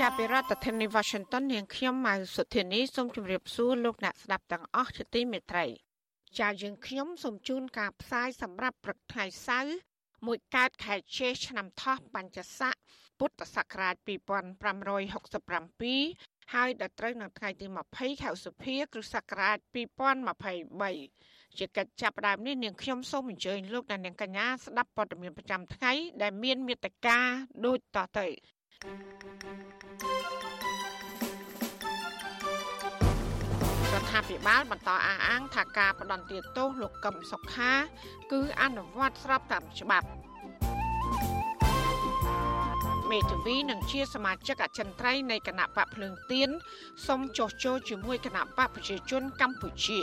ចាប់ពីរដ្ឋធានី Washington នាងខ្ញុំម៉ៅសុធានីសូមជម្រាបសួរលោកអ្នកស្ដាប់ទាំងអស់ជាទីមេត្រីចាយើងខ្ញុំសូមជូនការផ្សាយសម្រាប់ព្រឹកថ្ងៃសៅរ៍មួយកើតខែជេឆ្នាំថោះបញ្ញស័កពុទ្ធសករាជ2567ហើយដល់ត្រូវនៅថ្ងៃទី20ខែសុភាគ្រិស្តសករាជ2023ជាកិច្ចចាប់ផ្ដើមនេះនាងខ្ញុំសូមអញ្ជើញលោកអ្នកនាងកញ្ញាស្ដាប់ព័ត៌មានប្រចាំថ្ងៃដែលមានមេត្តាដូចតទៅ រដ្ឋាភិបាលបន្តអះអាងថាការផ្ដន្ទាទោសលោកកឹមសុខា គឺអនុវត្តស្របតាមច្បាប់មេធាវីនឹងជាសមាជិកអចិន្ត្រៃយ៍នៃគណៈបកភ្លើងទៀនសូមចុះចូលជាមួយគណៈបកប្រជាជនកម្ពុជា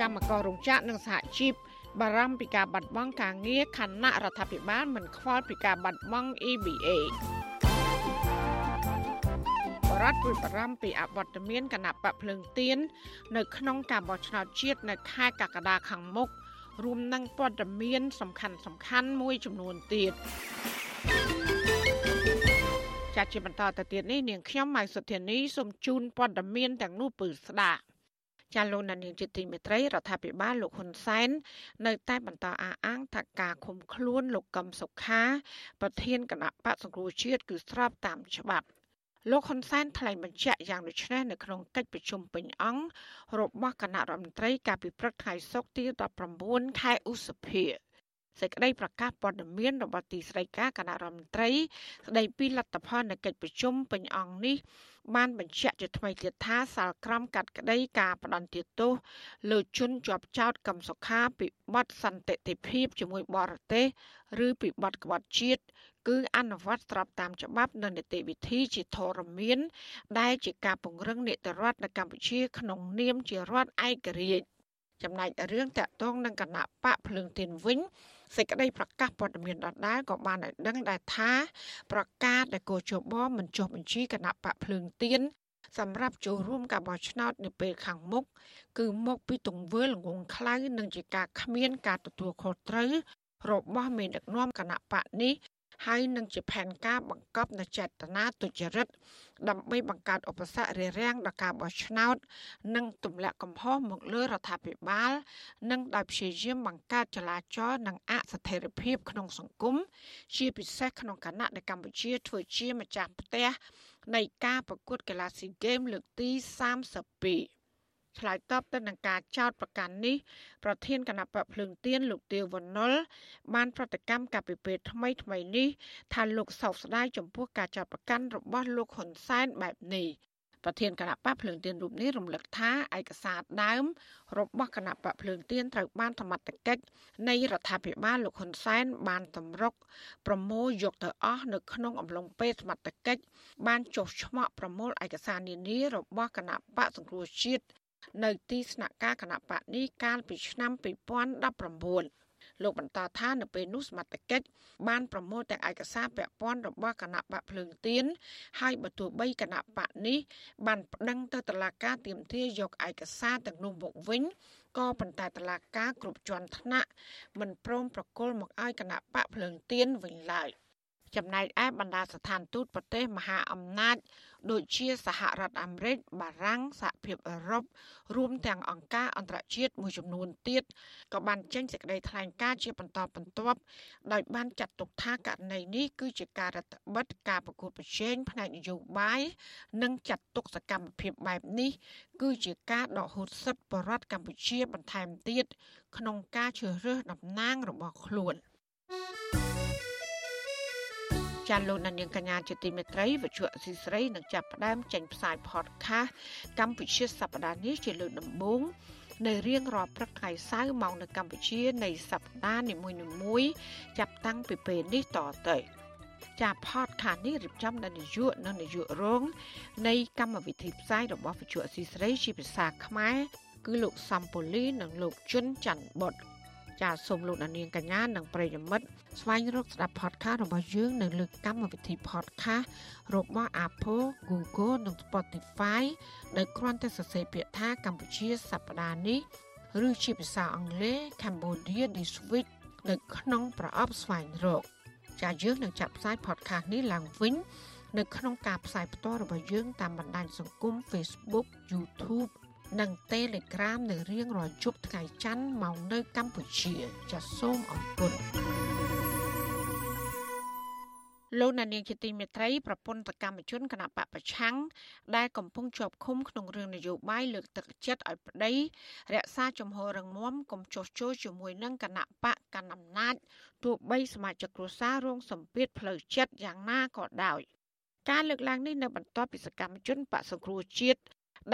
កម្មកររោងចក្រនិងសហជីពបារម្ភពីការបាត់បង់ការងារខណៈរដ្ឋាភិបាលមិនខ្វល់ពីការបាត់បង់ EBA ប រដ្ឋព្រួយបារម្ភពីអវត្តមានគណៈបកភ្លើងទៀននៅក្នុងការបោះឆ្នោតជាតិនៅខែកក្កដាខាងមុខរួមនឹងព័ត៌មាន សំខាន់សំខាន់មួយចំនួនទៀតចាត់ជាបន្តទៅទៀតនេះនាងខ្ញុំម៉ៃសុធានីសូមជូនព័ត៌មានទាំងនោះពឺស្ដាប់ចាលោកនានីជាទីមេត្រីរដ្ឋាភិបាលលោកហ៊ុនសែននៅតែបន្តអះអាងថាការឃុំខ្លួនលោកកឹមសុខា ប្រធានគណៈបកសង្គ្រោះជាតិគឺស្របតាមច្បាប់ លោកហ៊ុនសែនថ្លែងបញ្ជាក់យ៉ាងដូចនេះនៅក្នុងកិច្ចប្រជុំពេញអង្គរបស់គណៈរដ្ឋមន្ត្រីកាលពីព្រឹកថ្ងៃសុក្រទី19ខែឧសភាសេចក្តីប្រកាសព័ត៌មានរបស់ទីស្តីការគណៈរដ្ឋមន្ត្រីស្តីពីលទ្ធផលនៃកិច្ចប្រជុំពេញអង្គនេះបានបញ្ជាក់ជាថ្មីទៀតថាសាលក្រមកាត់ក្តីការផ្ដន្ទាទោសលើជនជាប់ចោតកំសុខាពីបទសន្តិទិភាពជាមួយបរទេសឬពីបទក្បត់ជាតិ គឺអនុវត្តស្របតាមច្បាប់និងនីតិវិធីជាធរមាន ដែលជាការពង្រឹងនីតិរដ្ឋនៅកម្ពុជា ក្នុងនាមជារដ្ឋឯករាជ្យចំណែករឿងតាក់ទងនឹងគណៈបកភ្លើងទៀនវិញសេចក្តីប្រកាសព័ត៌មានដដែលក៏បានឲ្យដឹងដែរថាប្រកាសដែលកោជបមិនចុះបញ្ជីគណៈបកភ្លើងទៀនសម្រាប់ចូលរួមការបោះឆ្នោតនៅពេលខាងមុខគឺមកពីទង្វើល្ងងខ្លៅនិងជាការគ្មានការទទួលខុសត្រូវរបស់មេដឹកនាំគណៈបកនេះ ហើយនឹងជាផែនការបង្កប់នូវចេតនាទុច្ចរិតដើម្បីបង្កើតឧបសគ្គរារាំងដល់ការបោះឆ្នោត និងទម្លាក់កំហុសមកលើរដ្ឋាភិបាល និងដោយព្យាយាមបង្កើតចលាចលនិងអស្ថិរភាពក្នុងសង្គមជាពិសេសក្នុងគណៈដែលកម្ពុជាធ្វើជាម្ចាស់ផ្ទះនៃការប្រកួតកីឡាស៊ីហ្គេមលើកទី32 ឆ្លើយតបទៅនឹងការចោទប្រកាន់នេះប្រធានគណៈបកភ្លើងទៀនលោកទាវវណ្ណុលបានប្រតិកម្មកាលពីពេលថ្មីថ្មីនេះថាលោកសោកស្ដាយចំពោះការចោទប្រកាន់របស់លោកហ៊ុនសែនបែបនេះប្រធានគណៈបកភ្លើងទៀនរូបនេះរំលឹកថាឯកសារដើម របស់គណៈបកភ្លើងទៀនត្រូវបានសមត្ថកិច្ចនៃរដ្ឋាភិបាលលោកហ៊ុនសែនបានតម្រុកប្រមូលយកទៅអស់នៅក្នុងអំឡុងពេលសមត្ថកិច្ចបានចុះឆ្មក់ប្រមូលឯកសារនានារបស់គណៈបកសង្គ្រោះជាតិ នៅទីស្នាក់ការគណៈបកនេះកាលពីឆ្នាំ2019លោកបន្តថានៅពេលនោះសមត្ថកិច្ចបានប្រមូលទាំងឯកសារពាក់ព័ន្ធរបស់គណៈបកភ្លើងទៀនហើយបើទោះបីគណៈបកនេះបានប្តឹងទៅតុលាការទាមទារយកឯកសារទាំងនោះមកវិញក៏ប៉ុន្តែតុលាការគ្រប់ជាន់ថ្នាក់មិនព្រមប្រគល់មកឲ្យគណៈបកភ្លើងទៀនវិញឡើយ ចំណែកឯបណ្ដាស្ថានទូតប្រទេសមហាអំណាចដូចជាសហរដ្ឋអាមេរិកបារាំងសហភាពអឺរ៉ុបរួមទាំងអង្គការអន្តរជាតិមួយចំនួនទៀតក៏បានចេញសេចក្តីថ្លែងការណ៍ជាបន្តបន្ទាប់ដោយបានចាត់ទុកថាករណីនេះគឺជាការរដ្ឋបិទការប្រកួតប្រជែងផ្នែកនយោបាយនិងចាត់ទុកសកម្មភាពបែបនេះ គឺជាការដកហូតសិទ្ធិបរដ្ឋកម្ពុជាបន្ថែមទៀតក្នុងការជ្រើសរើសតំណាងរបស់ខ្លួន។ ចាលោកនាងកញ្ញាជាទីមេត្រីវិជ្ជាអសីស្រីនឹងចាប់ផ្ដើមចេញផ្សាយ podcast កម្ពុជាសប្តាហ៍នេះជាលើកដំបូងនៅរៀងរាល់ព្រឹកថ្ងៃសៅរ៍មកនៅកម្ពុជានៃសប្តាហ៍នីមួយៗចាប់តាំងពីពេលនេះតទៅចាផតខានេះរៀបចំដោយនាយកនិងនាយករងនៃកម្មវិធីផ្សាយរបស់វិទ្យុអស៊ីសេរីជាភាសាខ្មែរគឺលោកសំពូលីនិងលោកជុនច័ន្ទបុត ចាសូមលោកនាងកញ្ញានិងប្រិយមិត្តស្វែងរកស្ដាប់ podcast របស់យើងនៅលើកម្មវិធី podcast របស់ Apple, Google និង Spotify ដោយគ្រាន់តែសរសេរពាក្យថាកម្ពុជាសប្តាហ៍នេះឬជាភាសាអង់គ្លេស Cambodia this week នៅក្នុងប្រអប់ស្វែងរក ចាយើងនឹងចាក់ផ្សាយ podcast នេះឡើងវិញនៅក្នុងការផ្សាយផ្ទាល់របស់យើងតាមបណ្ដាញសង្គម Facebook YouTube និង Telegram នៅរៀងរាល់យប់ថ្ងៃច័ន្ទមកនៅកម្ពុជាចាសសូមអរគុណលោកនាងជាទីមេត្រីប្រពន្ធកម្មជនគណៈបពប្រឆាំងដែលកំពុងជាប់ឃុំក្នុងរឿងនយោបាយលើកទឹកចិត្តឲ្យប្តីរក្សាជំហររងមកុំចោះចូលជាមួយនឹងគណៈបកកណ្ដាលអំណាចទោះបីសមាជិកគ្រួសាររងសម្ពាធផ្លូវចិត្តយ៉ាងណាក៏ដោយការលើកឡើងនេះនៅបន្ទាប់ពីសកម្មជនបកសង្គ្រោះជាតិ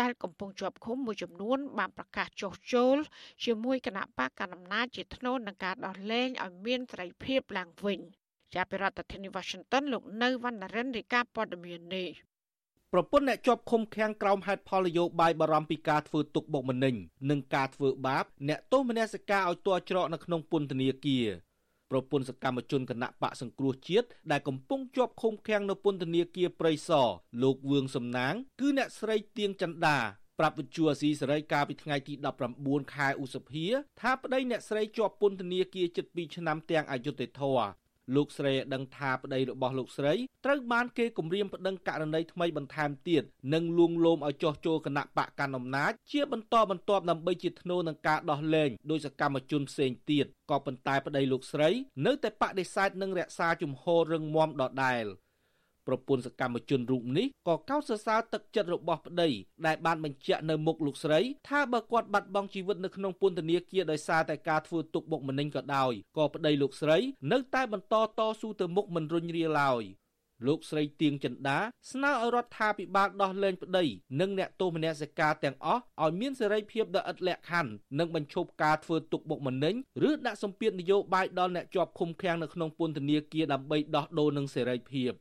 ដែលកំពុងជាប់ឃុំមួយចំនួនបានប្រកាសចុះចូលជាមួយគណៈបកកណ្ដាលអំណាចជាធ្នូនឹងការដោះលែងឲ្យមានសេរីភាពឡើងវិញចាប់ពីរដ្ឋធានី Washington លោកនៅវណ្ណរិនរាយការណ៍ព័ត៌មាននេះប្រពន្ធអ្នកជាប់ឃុំឃាំងក្រោមហេតុផលនយោបាយបារម្ភពីការធ្វើទុកបុកម្នេញនិងការធ្វើបាបអ្នកទោសមនសិការឲ្យទ័ច្រកនៅក្នុងពន្ធនាគារ ប្រពន្ធសកម្មជនគណៈបកសង្គ្រោះជាតិដែលកំពុងជាប់ឃុំឃាំងនៅពន្ធនាគារព្រៃសរលោកវឿងសំណាង គឺអ្នកស្រីទៀងចន្ទាប្រាប់វិទ្យុអាស៊ីសេរីកាលពីថ្ងៃទី19ខែឧសភាថាប្តីអ្នកស្រីជាប់ពន្ធនាគារជិត2ឆ្នាំទាំងអយុធធរ លោកស្រីឲ្យដឹងថាប្តីរបស់លោកស្រីត្រូវបានគេគំរាមប្តឹងករណីថ្មីបន្ថែមទៀតនិងលួងលោមឲ្យចោះចូលគណៈបកកណ្ដាលអំណាចជាបន្តបន្ទាប់ដើម្បីជាធ្នូនឹងការដោះលែងដោយសកម្មជនផ្សេងទៀតក៏ប៉ុន្តែប្តីលោកស្រី នៅតែបដិសេធនឹងរក្សាជំហររឹងមាំដដែល។ ប្រពន្ធសកម្មជនរូបនេះក៏កោតសរសើរទឹកចិត្តរបស់ប្តីដែលបានបញ្ជាក់នៅមុខលោកស្រីថាបើគាត់បាត់បង់ជីវិតនៅក្នុងពន្ធនាគារដោយសារតែការធ្វើទុកបុកម្នេញក៏ដោយក៏ប្តីលោកស្រីនៅតែបន្តតស៊ូទៅមុខមិនរុញរាឡើយលោកស្រីទៀងចិន្តាស្នើឲ្យរដ្ឋាភិបាលដោះលែងប្តីនិងអ្នកទោសមនសិការទាំងអស់ឲ្យមានសេរីភាពដ៏ឥតលក្ខខណ្ឌនិងបញ្ឈប់ការធ្វើទុកបុកម្នេញឬដាក់សម្ពាធនយោបាយដល់អ្នកជាប់ឃុំឃាំងនៅក្នុងពន្ធនាគារដើម្បីដោះដូរនឹងសេរីភាព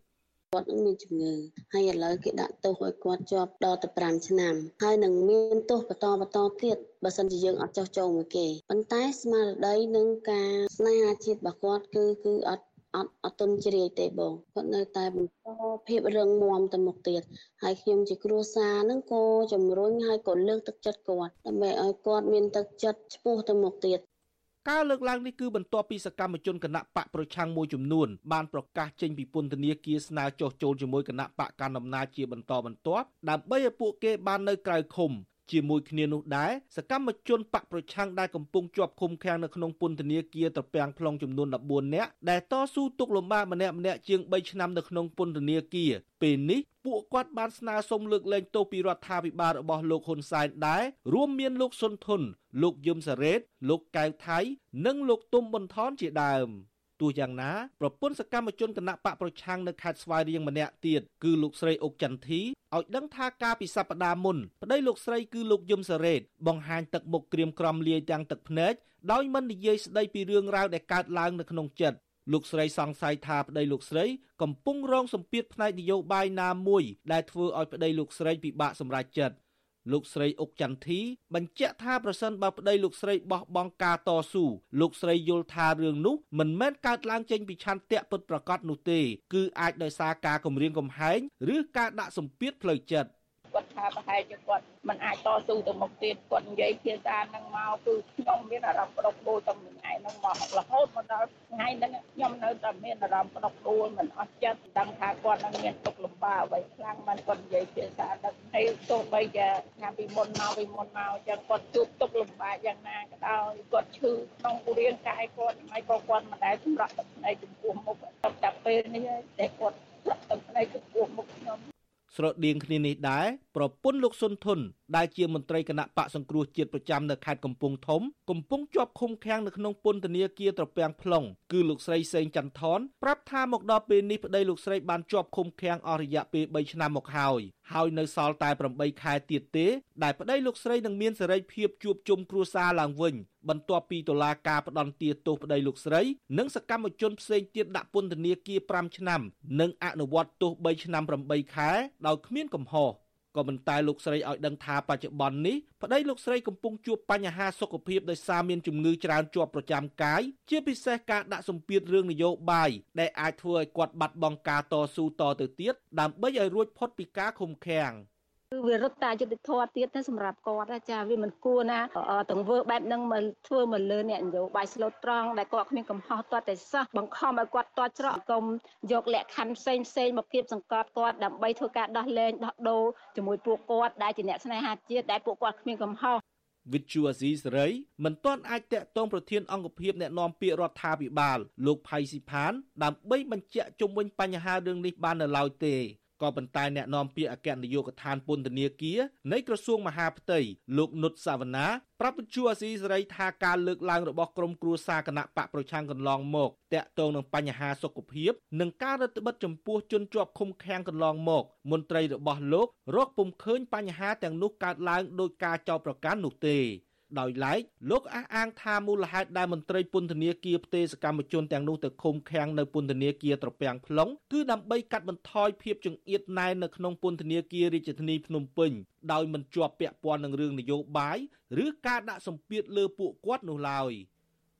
គាត់នឹងមានជំងឺហើយឥឡូវគេដាក់ទោសឲ្យគាត់ជាប់ដល់ទៅ5ឆ្នាំ ហើយនឹងមានទោសបន្តបន្តទៀតបើសិនជាយើងអត់ចោះចូលមួយគេប៉ុន្តែស្មារតីនឹងការស្នេហាជាតិរបស់គាត់គឺគឺអត់អត់អត់ទុនជ្រាយទេបងគាត់នៅតែបន្តភាពរឹងមាំទៅមុខទៀតហើយខ្ញុំជាគ្រួសារនឹងក៏ជំរុញហើយក៏លើកទឹកចិត្តគាត់ដើម្បីឲ្យគាត់មានទឹកចិត្តឆ្ពោះទៅមុខទៀត ការលើកឡើងនេះគឺបន្ទាប់ពីសកម្មជនគណៈបកប្រឆាំងមួយចំនួនបានប្រកាសចេញពីពន្ធនាគារស្នើចុះចូលជាមួយគណៈបកកណ្ដាលអំណាចជាបន្តបន្ទាប់ដើម្បីឲ្យពួកគេបាននៅក្រៅឃុំ ជាមួយគ្នានោះដែរសកម្មជនបកប្រឆាំងដែលកំពុងជាប់ឃុំឃាំងនៅក្នុងពន្ធនាគារត្រពាំង plong ចំនួន14នាក់ដែលតស៊ូទុកលំបាកម្នាក់ម្នាក់ជាង3ឆ្នាំនៅក្នុងពន្ធនាគារពេលនេះពួកគាត់បានស្នើសុំលើកលែងទោសពីរដ្ឋាភិបាលរបស់លោកហ៊ុនសែនដែររួមមានលោកសុនធុនលោកយឹមសារ៉េតលោកកៅថៃ និងលោកទុំប៊ុនថនជាដើម។ ទោះយ៉ាងណាប្រពន្ធសកម្មជនគណៈបកប្រឆាំងនៅខេត្តស្វាយរៀងម្នាក់ទៀតគឺលោកស្រីអុកចន្ទធីឲ្យដឹងថាការពីសប្តាហ៍មុនប្តីលោកស្រីគឺលោកយឹមសារ៉េតបង្ហាញទឹកមុខក្រៀមក្រំលាយទាំងទឹកភ្នែកដោយមិននិយាយស្ដីពីរឿងរ៉ាវដែលកើតឡើងនៅក្នុងចិត្តលោកស្រីសង្ស័យថាប្តីលោកស្រីកំពុងរងសម្ពាធផ្នែកនយោបាយណាមួយដែលធ្វើឲ្យប្តីលោកស្រីពិបាកសម្រេចចិត្ត លោកស្រីអុកចន្ទធីបញ្ជាក់ថាប្រសិនបើប្តីលោកស្រីបោះបង់ការតស៊ូលោកស្រីយល់ថារឿងនោះមិនមែនកើតឡើងចេញពីឆន្ទៈពិតប្រាកដនោះទេ គឺអាចដោយសារការគំរាមកំហែងឬការដាក់សម្ពាធផ្លូវចិត្ត គាត់ថាប្រហែលជាគាត់មិនអាចតស៊ូទៅមុខទៀតគាត់និយាយភាសាហ្នឹងមកគឺខ្ញុំមានអារម្មណ៍ប្តុកដូរតាំងពីថ្ងៃហ្នឹងមករហូតមកដល់ថ្ងៃហ្នឹងខ្ញុំនៅតែមានអារម្មណ៍ប្តុកដូរមិនអស់ចិត្តដឹងថាគាត់នឹងមានទុកលំបាកអ្វីខ្លាំងមិនគាត់និយាយភាសាហ្នឹងហើយទោះបីជាថ្ងៃពីមុនមកពីមុនមកចឹងគាត់ជួបទុកលំបាកយ៉ាងណាក៏ដោយគាត់ឈឺក្នុងរាងកាយគាត់មិនក៏គាត់មិនដែលសម្រាប់ទឹកភ្នែកចំពោះមុខតែពេលនេះតែគាត់ទឹកភ្នែកចំពោះមុខខ្ញុំ ស្រដៀងគ្នានេះដែរប្រពន្ធលោកសុនធុនដែលជាមន្ត្រីគណៈបកសង្គ្រោះជាតិប្រចាំនៅខេត្តកំពង់ធំកំពុងជាប់ឃុំឃាំងនៅក្នុងពន្ធនាគារត្រពាំង plong គឺលោកស្រីសេងចន្ទថនប្រាប់ថាមកដល់ពេលនេះប្តីលោកស្រីបានជាប់ឃុំឃាំងអស់រយៈពេល3ឆ្នាំមកហើយហើយនៅសល់តែ8ខែទៀតទេដែលប្តីលោកស្រីនឹងមានសេរីភាពជួបជុំគ្រួសារឡើងវិញបន្ទាប់ពីតុលាការផ្តន្ទាទោសប្តីលោកស្រី និងសកម្មជនផ្សេងទៀតដាក់ពន្ធនាគារ5ឆ្នាំ និងអនុវត្តទោស3ឆ្នាំ8ខែដោយគ្មានកំហុស ក៏ប៉ុន្តែលោកស្រីឲ្យដឹងថាបច្ចុប្បន្ននេះប្តីលោកស្រីកំពុងជួបបញ្ហាសុខភាពដោយសារមានជំងឺច្រើនជាប់ប្រចាំកាយជាពិសេសការដាក់សម្ពាធរឿងនយោបាយដែលអាចធ្វើឲ្យគាត់បាត់បង់ការតស៊ូតទៅទៀតដើម្បីឲ្យរួចផុតពីការឃុំឃាំង។ គឺវារត់តាយុទ្ធធម៌ទៀតទៅសម្រាប់គាត់ចាវាមិនគួរណាទាំងធ្វើបែបហ្នឹងមកធ្វើមកលើអ្នកនយោបាយស្លូតត្រង់ដែលគាត់គ្មានកំហុសទាត់តែសោះបង្ខំឲ្យគាត់ទាត់ច្រកកុំយកលក្ខខណ្ឌផ្សេងផ្សេងមកគៀបសង្កត់គាត់ដើម្បីធ្វើការដោះលែងដោះដូរជាមួយពួកគាត់ដែលជាអ្នកស្នេហាជាតិដែលពួកគាត់គ្មានកំហុសវិទ្យុអាស៊ីសេរីមិនទាន់អាចតាក់ទងប្រធានអង្គភិបអ្នកណែនាំពាក្យរដ្ឋាភិបាលលោកផៃស៊ីផានដើម្បីបញ្ជាក់ជុំវិញបញ្ហារឿងនេះបាននៅឡើយទេ ក៏ប៉ុន្តែអ្នកនាំពាក្យអគ្គនាយកដ្ឋានពន្ធនាគារនៃក្រសួងមហាផ្ទៃលោកនុតសាវណ្ណាប្រាប់វិទ្យុអាស៊ីសេរីថាការលើកឡើងរបស់ក្រមគ្រួសារគណៈបកប្រឆាំងកន្លងមកតាក់ទងនឹងបញ្ហាសុខភាព និងការរដ្ឋបិទចំពោះជនជាប់ឃុំឃាំងកន្លងមក មន្ត្រីរបស់លោករកពុំឃើញបញ្ហាទាំងនោះកើតឡើងដោយការចោទប្រកាន់នោះទេ ដោយឡែកលោកអះអាងថាមូលហេតុដែលមន្ត្រីពន្ធនាគារផ្ទេរសកម្មជនទាំងនោះទៅឃុំឃាំងនៅពន្ធនាគារត្រពាំង plong គឺដើម្បីកាត់បន្ថយភាពចង្អៀតណែននៅក្នុងពន្ធនាគាររាជធានីភ្នំពេញដោយមិនជាប់ពាក់ព័ន្ធនឹងរឿងនយោបាយឬការដាក់សម្ពាធលើពួកគាត់នោះឡើយ។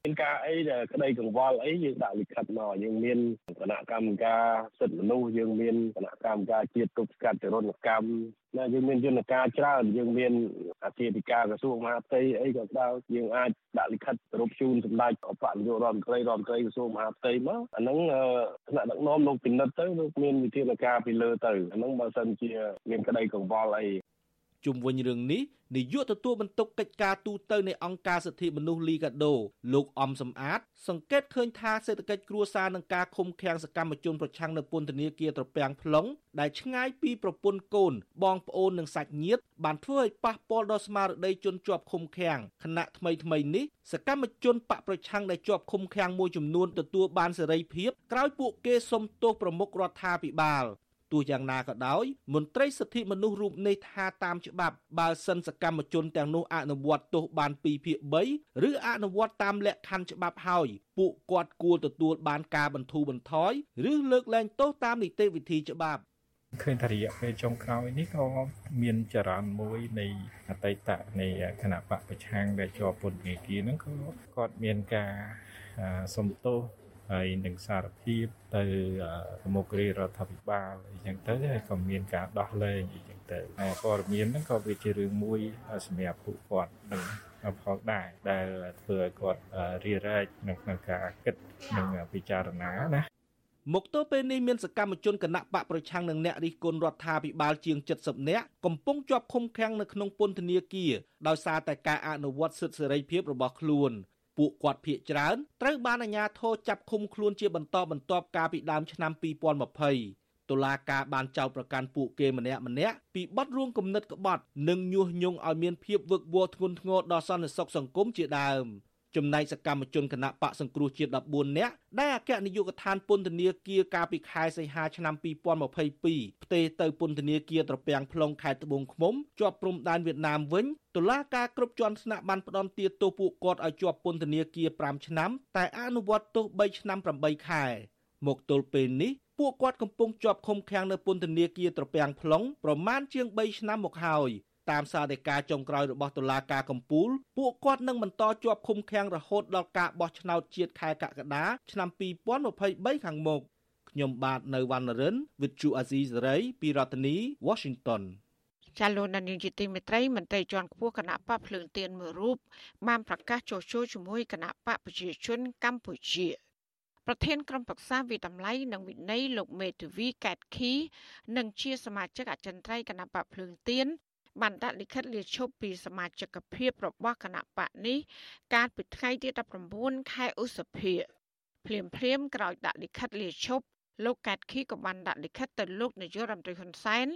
មានការអីដែលក្តីកង្វល់អីយើងដាក់លិខិតមកយើងមានគណៈកម្មការសិទ្ធិមនុស្សយើងមានគណៈកម្មការជាតិទប់ស្កាត់ចរន្តកម្មណាយើងមានយន្តការច្រើនយើងមានអធិធិការក្រសួងមហាផ្ទៃអីក៏ដោយយើងអាចដាក់លិខិតរូបជូនសម្ដេចអបនាយករដ្ឋមន្ត្រីរដ្ឋមន្ត្រីក្រសួងមហាផ្ទៃមកអាហ្នឹងថ្នាក់ដឹកនាំលោកពិនិត្យទៅលោកមានវិធានការពីលើទៅអាហ្នឹងបើសិនជាមានក្តីកង្វល់អី ជុំវិញរឿងនេះនាយកទទួលបន្ទុកកិច្ចការទូតនៃអង្គការសិទ្ធិមនុស្សលីកាដូលោកអំសំអាត សង្កេតឃើញថាសេដ្ឋកិច្ចគ្រួសារនឹងការឃុំឃាំងសកម្មជនប្រឆាំងនៅពន្ធនាគារត្រពាំង plong ដែលឆ្ងាយពីប្រពន្ធកូន បងប្អូននិងសាច់ញាតិបានធ្វើឲ្យប៉ះពាល់ដល់ស្មារតីជនជាប់ឃុំឃាំងខណៈថ្មីថ្មីនេះសកម្មជនបកប្រឆាំងដែលជាប់ឃុំឃាំងមួយចំនួនទទួលបានសេរីភាពក្រោយពួកគេសុំទោសប្រមុខរដ្ឋាភិបាលទោះ យ៉ាងណាក៏ដោយមន្ត្រីសិទ្ធិមនុស្សរូបនេះថាតាមច្បាប់បើសិនសកម្មជនទាំងនោះអនុវត្តទោសបាន2ភាគ3ឬអនុវត្តតាមលក្ខខណ្ឌច្បាប់ហើយពួកគាត់គួរទទួលបានការបន្ធូរបន្ថយឬលើកលែងទោសតាមនីតិវិធីច្បាប់ឃើញថារយៈពេលចុងក្រោយនេះក៏មានចរន្តមួយនៃអតីតនៃគណៈបកប្រឆាំងដែលជាប់ពន្ធនាគារហ្នឹងក៏គាត់មានការសំទោស ហើយនឹងសារភាពទៅប្រមុខរាជរដ្ឋាភិបាលអីចឹងទៅហើយក៏មានការដោះលែងអីចឹងទៅព័ត៌មានហ្នឹងក៏វាជារឿងមួយសម្រាប់ពួកគាត់នឹងផងដែរដែលធ្វើឲ្យគាត់រារែកក្នុងក្នុងការគិតនិងពិចារណាណាមកទល់ពេលនេះមានសកម្មជនគណៈបកប្រឆាំងនឹងអ្នករិះគន់រដ្ឋាភិបាលជាង70នាក់កំពុងជាប់ឃុំឃាំងនៅក្នុងពន្ធនាគារដោយសារតែការអនុវត្តសិទ្ធិសេរីភាពរបស់ខ្លួន ពួកគាត់ភៀកច្រើនត្រូវបានអាជ្ញាធរចាប់ឃុំខ្លួនជាបន្តបន្ទាប់កាលពីដើមឆ្នាំ2020តុលាការបានចោទប្រកាន់ពួកគេម្នាក់ម្នាក់ពីបទរួមគំនិតក្បត់និងញុះញង់ឲ្យមានភាពវឹកវរធ្ងន់ធ្ងរដល់សន្តិសុខសង្គមជាដើម ចំណែកសកម្មជនគណៈបកសង្គ្រោះជាតិ14នាក់ដែលអគ្គនាយកដ្ឋានពន្ធនាគារកាលពីខែសីហាឆ្នាំ2022ផ្ទេរទៅពន្ធនាគារត្រពាំង plong ខេត្តត្បូងឃ្មុំជាប់ព្រំដែនវៀតណាមវិញតុលាការគ្រប់ជាន់ថ្នាក់បានផ្តន្ទាទោសពួកគាត់ឲ្យជាប់ពន្ធនាគារ5ឆ្នាំ តែអនុវត្តទោស3ឆ្នាំ8ខែមកទល់ពេលនេះពួកគាត់កំពុងជាប់ឃុំឃាំងនៅពន្ធនាគារត្រពាំង plong ប្រមាណជាង3ឆ្នាំមកហើយ តាមសារដីកាចុងក្រោយរបស់តុលាការកំពូលពួកគាត់នឹងបន្តជាប់ឃុំឃាំងរហូតដល់ការបោះឆ្នោតជាតិខែកក្កដាឆ្នាំ2023ខាងមុខខ្ញុំបាទនៅវណ្ណរិន With Chu Azizi Saray ពីរដ្ឋធានី Washington ចាលោកនាយកទីមេត្រីមន្ត្រីជាន់ខ្ពស់គណៈបកភ្លើងទៀនមួយរូបបានប្រកាសចូលចូលជាមួយគណៈបកប្រជាជនកម្ពុជាប្រធានក្រុមប្រឹក្សាវិតម្លៃនិងវិន័យលោកមេធាវីកែតខីនិងជាសមាជិកអចិន្ត្រៃយ៍គណៈបកភ្លើងទៀន បានដាក់លិខិតលាឈប់ពីសមាជិកភាពរបស់គណៈបកនេះកាលពីថ្ងៃទី19ខែឧសភាភ្លាមភ្លាមក្រោយដាក់លិខិតលាឈប់លោកកែតខីក៏បានដាក់លិខិតទៅលោកនាយករដ្ឋមន្ត្រីហ៊ុនសែន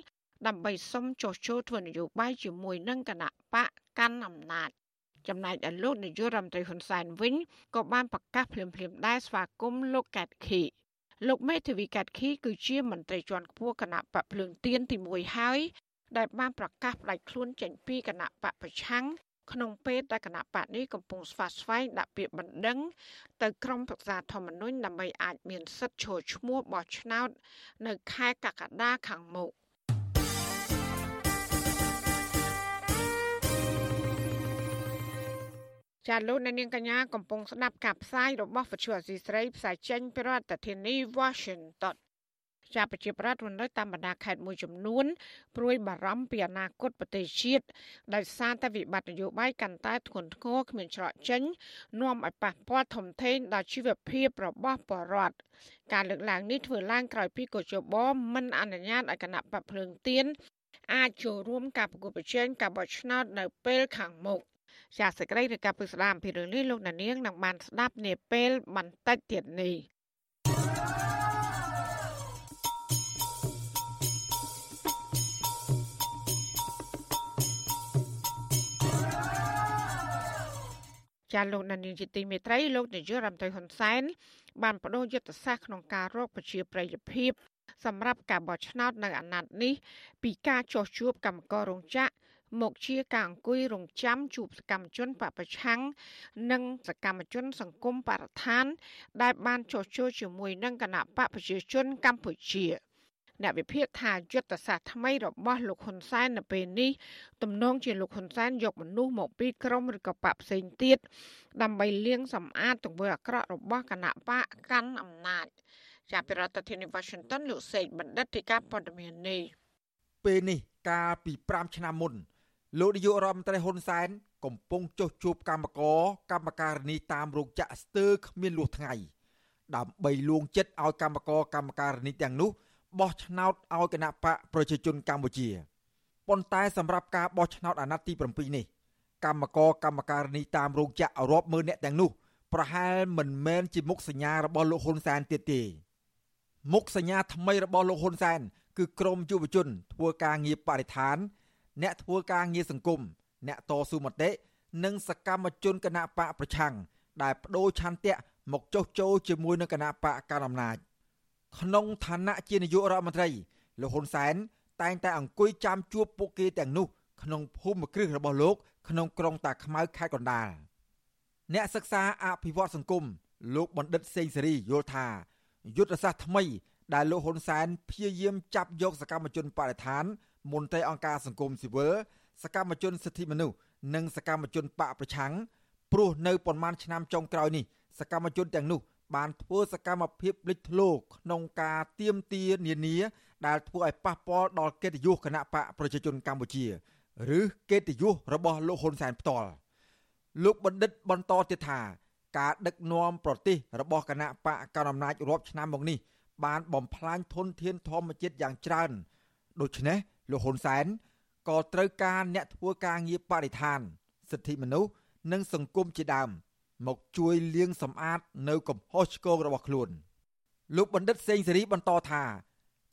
ដើម្បីសុំចុះចូលធ្វើនយោបាយជាមួយនឹងគណៈបកកាន់អំណាចចំណែកឯលោកនាយករដ្ឋមន្ត្រីហ៊ុនសែនវិញក៏បានប្រកាសភ្លាមៗដែរស្វាគមន៍លោកកែតខីលោកមេធាវីកាត់ខីគឺជាមន្ត្រីជាន់ខ្ពស់គណៈបកភ្លើងទៀនទី1ហើយ ដែលបានប្រកាសផ្ដាច់ខ្លួនចេញពីគណៈបកប្រឆាំងក្នុងពេលដែលគណៈបកនេះកំពុងស្វាស្វែងដាក់ពាក្យបណ្ដឹង ទៅក្រមប្រឹក្សាធម្មនុញ្ញដើម្បីអាចមានសិទ្ធិចូលឈ្មោះបោះឆ្នោត នៅខែកក្កដាខាងមុខចាលោកអ្នកនាងកញ្ញាកំពុងស្ដាប់ការផ្សាយរបស់វិទ្យុអសីស្រីផ្សាយចេញពីរដ្ឋធានី Washington ជាប្រជាប្រដ្ឋនៅតាមបណ្ដាខេត្តមួយចំនួនព្រួយបារម្ភពីអនាគតប្រទេសជាតិដោយសារតែវិបត្តិនយោបាយកាន់តែធ្ងន់ធ្ងរគ្មានច្រកចេញនាំឲ្យប៉ះពាល់ធំធេងដល់ជីវភាពរបស់ប្រជាពលរដ្ឋការលើកឡើងនេះធ្វើឡើងក្រោយពីកោជបមិនអនុញ្ញាតឲ្យគណៈបកភ្លើងទៀនអាចចូលរួមការប្រគល់ប្រជែងការបោះឆ្នោតនៅពេលខាងមុខជាសេចក្តីរាយការណ៍ពីស្ដាមពីរឿងនេះលោកដានៀងនឹងបានស្ដាប់នាពេលបន្តិចទៀតនេះ ចាលោកដានៀងជាទីមេត្រីលោកនាយករដ្ឋមន្ត្រីហ៊ុនសែនបានបដូរយុទ្ធសាស្ត្រក្នុងការរកប្រជាប្រិយភាពសម្រាប់ការបោះឆ្នោតនៅអាណត្តិនេះ ពីការចោះជួបកម្មកររោងចក្រមកជាការអង្គុយរងចាំជួបសកម្មជនបពប្រឆាំងនិងសកម្មជន សង្គមបរិស្ថាន ដែលបានចុះចូលជាមួយនឹងគណៈបកប្រជាជនកម្ពុជា អ្នកវិភាគថាយុទ្ធសាស្ត្រថ្មីរបស់លោកហ៊ុនសែននៅពេលនេះទំនងជាលោកហ៊ុនសែនយកមនុស្សមកពីក្រមឬក៏បកផ្សេងទៀតដើម្បីលាងសម្អាតទង្វើអាក្រក់របស់គណៈបកកាន់អំណាចចាប់ពីរដ្ឋធានី Washington លោកសេកបណ្ឌិតទីការព័ត៌មាននេះពេលនេះកាលពី5ឆ្នាំមុនលោកនាយករដ្ឋមន្ត្រីហ៊ុនសែនកំពុងចុះជួបកម្មករកម្មការិនីតាមរោងចក្រស្ទើរគ្មានលួសថ្ងៃដើម្បីលួងចិត្តឲ្យកម្មករកម្មការិនីទាំងនោះ បោះឆ្នោតឲ្យគណៈបកប្រជាជនកម្ពុជាប៉ុន្តែសម្រាប់ការបោះឆ្នោតអាណត្តិទី7នេះកម្មករកម្មការិនីតាមរោងចក្ររាប់ម៉ឺនអ្នកទាំងនោះប្រហែលមិនមែនជាមុខសញ្ញារបស់លោកហ៊ុនសែនទៀតទេមុខសញ្ញាថ្មីរបស់លោកហ៊ុនសែនគឺក្រមយុវជន ធ្វើការងារបរិស្ថាន អ្នកធ្វើការងារសង្គមអ្នកតស៊ូមតិនិងសកម្មជនគណៈបកប្រឆាំងដែលបដូរឆន្ទៈមកចុះចូលជាមួយនឹងគណៈបកកណ្ដាលអំណាច ក្នុងឋានៈជានាយករដ្ឋមន្ត្រីលោកហ៊ុនសែនតែងតែអង្គុយចាំជួបពួកគេទាំងនោះក្នុងភូមិគ្រឹះរបស់លោកក្នុងក្រុងតាខ្មៅខេត្តកណ្ដាលអ្នកសិក្សាអភិវឌ្ឍសង្គមលោកបណ្ឌិតសេងសេរីយល់ថាយុទ្ធសាស្ត្រថ្មី ដែលលោកហ៊ុនសែនព្យាយាមចាប់យកសកម្មជនបរិស្ថានមន្ត្រីអង្គការសង្គមស៊ីវិលសកម្មជនសិទ្ធិមនុស្សនិងសកម្មជនបកប្រឆាំងព្រោះនៅប៉ុន្មានឆ្នាំចុងក្រោយនេះសកម្មជនទាំងនោះ បានធ្វើសកម្មភាពលេចធ្លោក្នុងការទៀមទានានា ដែលធ្វើឲ្យប៉ះពាល់ដល់កិត្តិយសគណៈបកប្រជាជនកម្ពុជា ឬកិត្តិយសរបស់លោកហ៊ុនសែនផ្ទាល់លោកបណ្ឌិតបន្តទៀតថា ការដឹកនាំប្រទេសរបស់គណៈបកកណ្ដាលអំណាចរាប់ឆ្នាំមកនេះបានបំផ្លាញធនធានធម្មជាតិយ៉ាងច្រើនដូច្នេះលោកហ៊ុនសែនក៏ត្រូវការអ្នកធ្វើការងារបរិស្ថាន សិទ្ធិមនុស្សនិងសង្គមជាដើម មកជួយលាងសម្អាតនៅកំហុសឆ្គងរបស់ខ្លួន លោកបណ្ឌិតសេងសេរីបន្តថា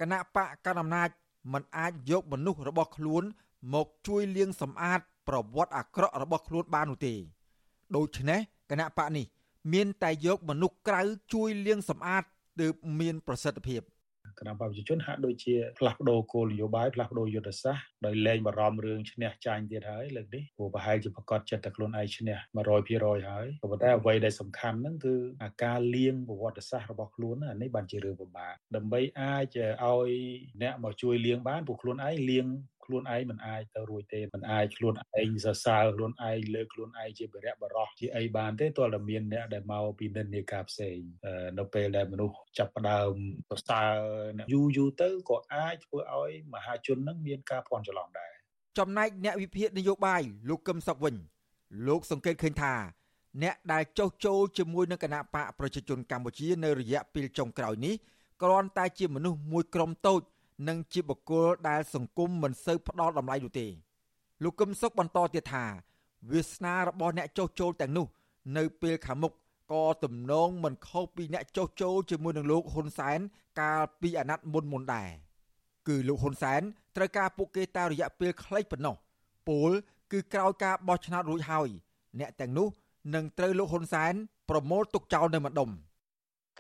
គណៈបកកណ្ដាលអំណាចមិនអាចយកមនុស្សរបស់ខ្លួន មកជួយលាងសម្អាត ប្រវត្តិអាក្រក់របស់ខ្លួនបាននោះទេដូច្នេះគណៈបកនេះ មានតែយកមនុស្សក្រៅជួយលាងសម្អាតទើបមានប្រសិទ្ធភាព គណៈបព្វជិជនហាក់ដូចជាផ្លាស់ប្ដូរគោលនយោបាយផ្លាស់ប្ដូរយុទ្ធសាស្ត្រដោយលែងបារម្ភរឿងឈ្នះចាញ់ទៀតហើយលើកនេះព្រោះប្រហែលជាប្រកាសចិត្តតែខ្លួនឯងឈ្នះ100%ហើយក៏ប៉ុន្តែអ្វីដែលសំខាន់ហ្នឹងគឺអាការលៀងប្រវត្តិសាស្ត្ររបស់ខ្លួនអានេះបានជារឿងពិបាកដើម្បីអាចឲ្យអ្នកមកជួយលៀងបានពួកខ្លួនឯងលៀង ខ្លួនឯងមិនអាចទៅរួចទេមិនអាចខ្លួនឯងសរសើរខ្លួនឯងលើកខ្លួនឯងជាបរិយបរោះជាអីបានទេទាល់តែមានអ្នកដែលមកពីនិន្នាការផ្សេងនៅពេលដែលមនុស្សចាប់ផ្ដើមសរសើរយូរយូរទៅក៏អាចធ្វើឲ្យមហាជននឹងមានការភ័ន្តច្រឡំដែរចំណែកអ្នកវិភាគនយោបាយលោកកឹមសុខវិញ លោកសង្កេតឃើញថាអ្នកដែលចោះចូលជាមួយនឹងគណៈបកប្រជាជនកម្ពុជានៅរយៈពេលចុងក្រោយនេះគ្រាន់តែជាមនុស្សមួយក្រុមតូច និងជាបុគ្គលដែលសង្គមមិនសូវផ្ដល់តម្លៃនោះទេលោកកឹមសុខបន្តទៀតថាវាសនារបស់អ្នកចោះចូលទាំងនោះ នៅពេលខាងមុខក៏ទំនងមិនខុសពីអ្នកចោះចូលជាមួយនឹងលោកហ៊ុនសែនកាលពីអាណត្តិមុនមុនដែរគឺលោកហ៊ុនសែនត្រូវការពួកគេតែរយៈពេលខ្លីប៉ុណ្ណោះពលគឺក្រោយការបោះឆ្នោតរួចហើយ អ្នកទាំងនោះនឹងត្រូវលោកហ៊ុនសែនប្រមូលទុកចោលនៅម្ដុំ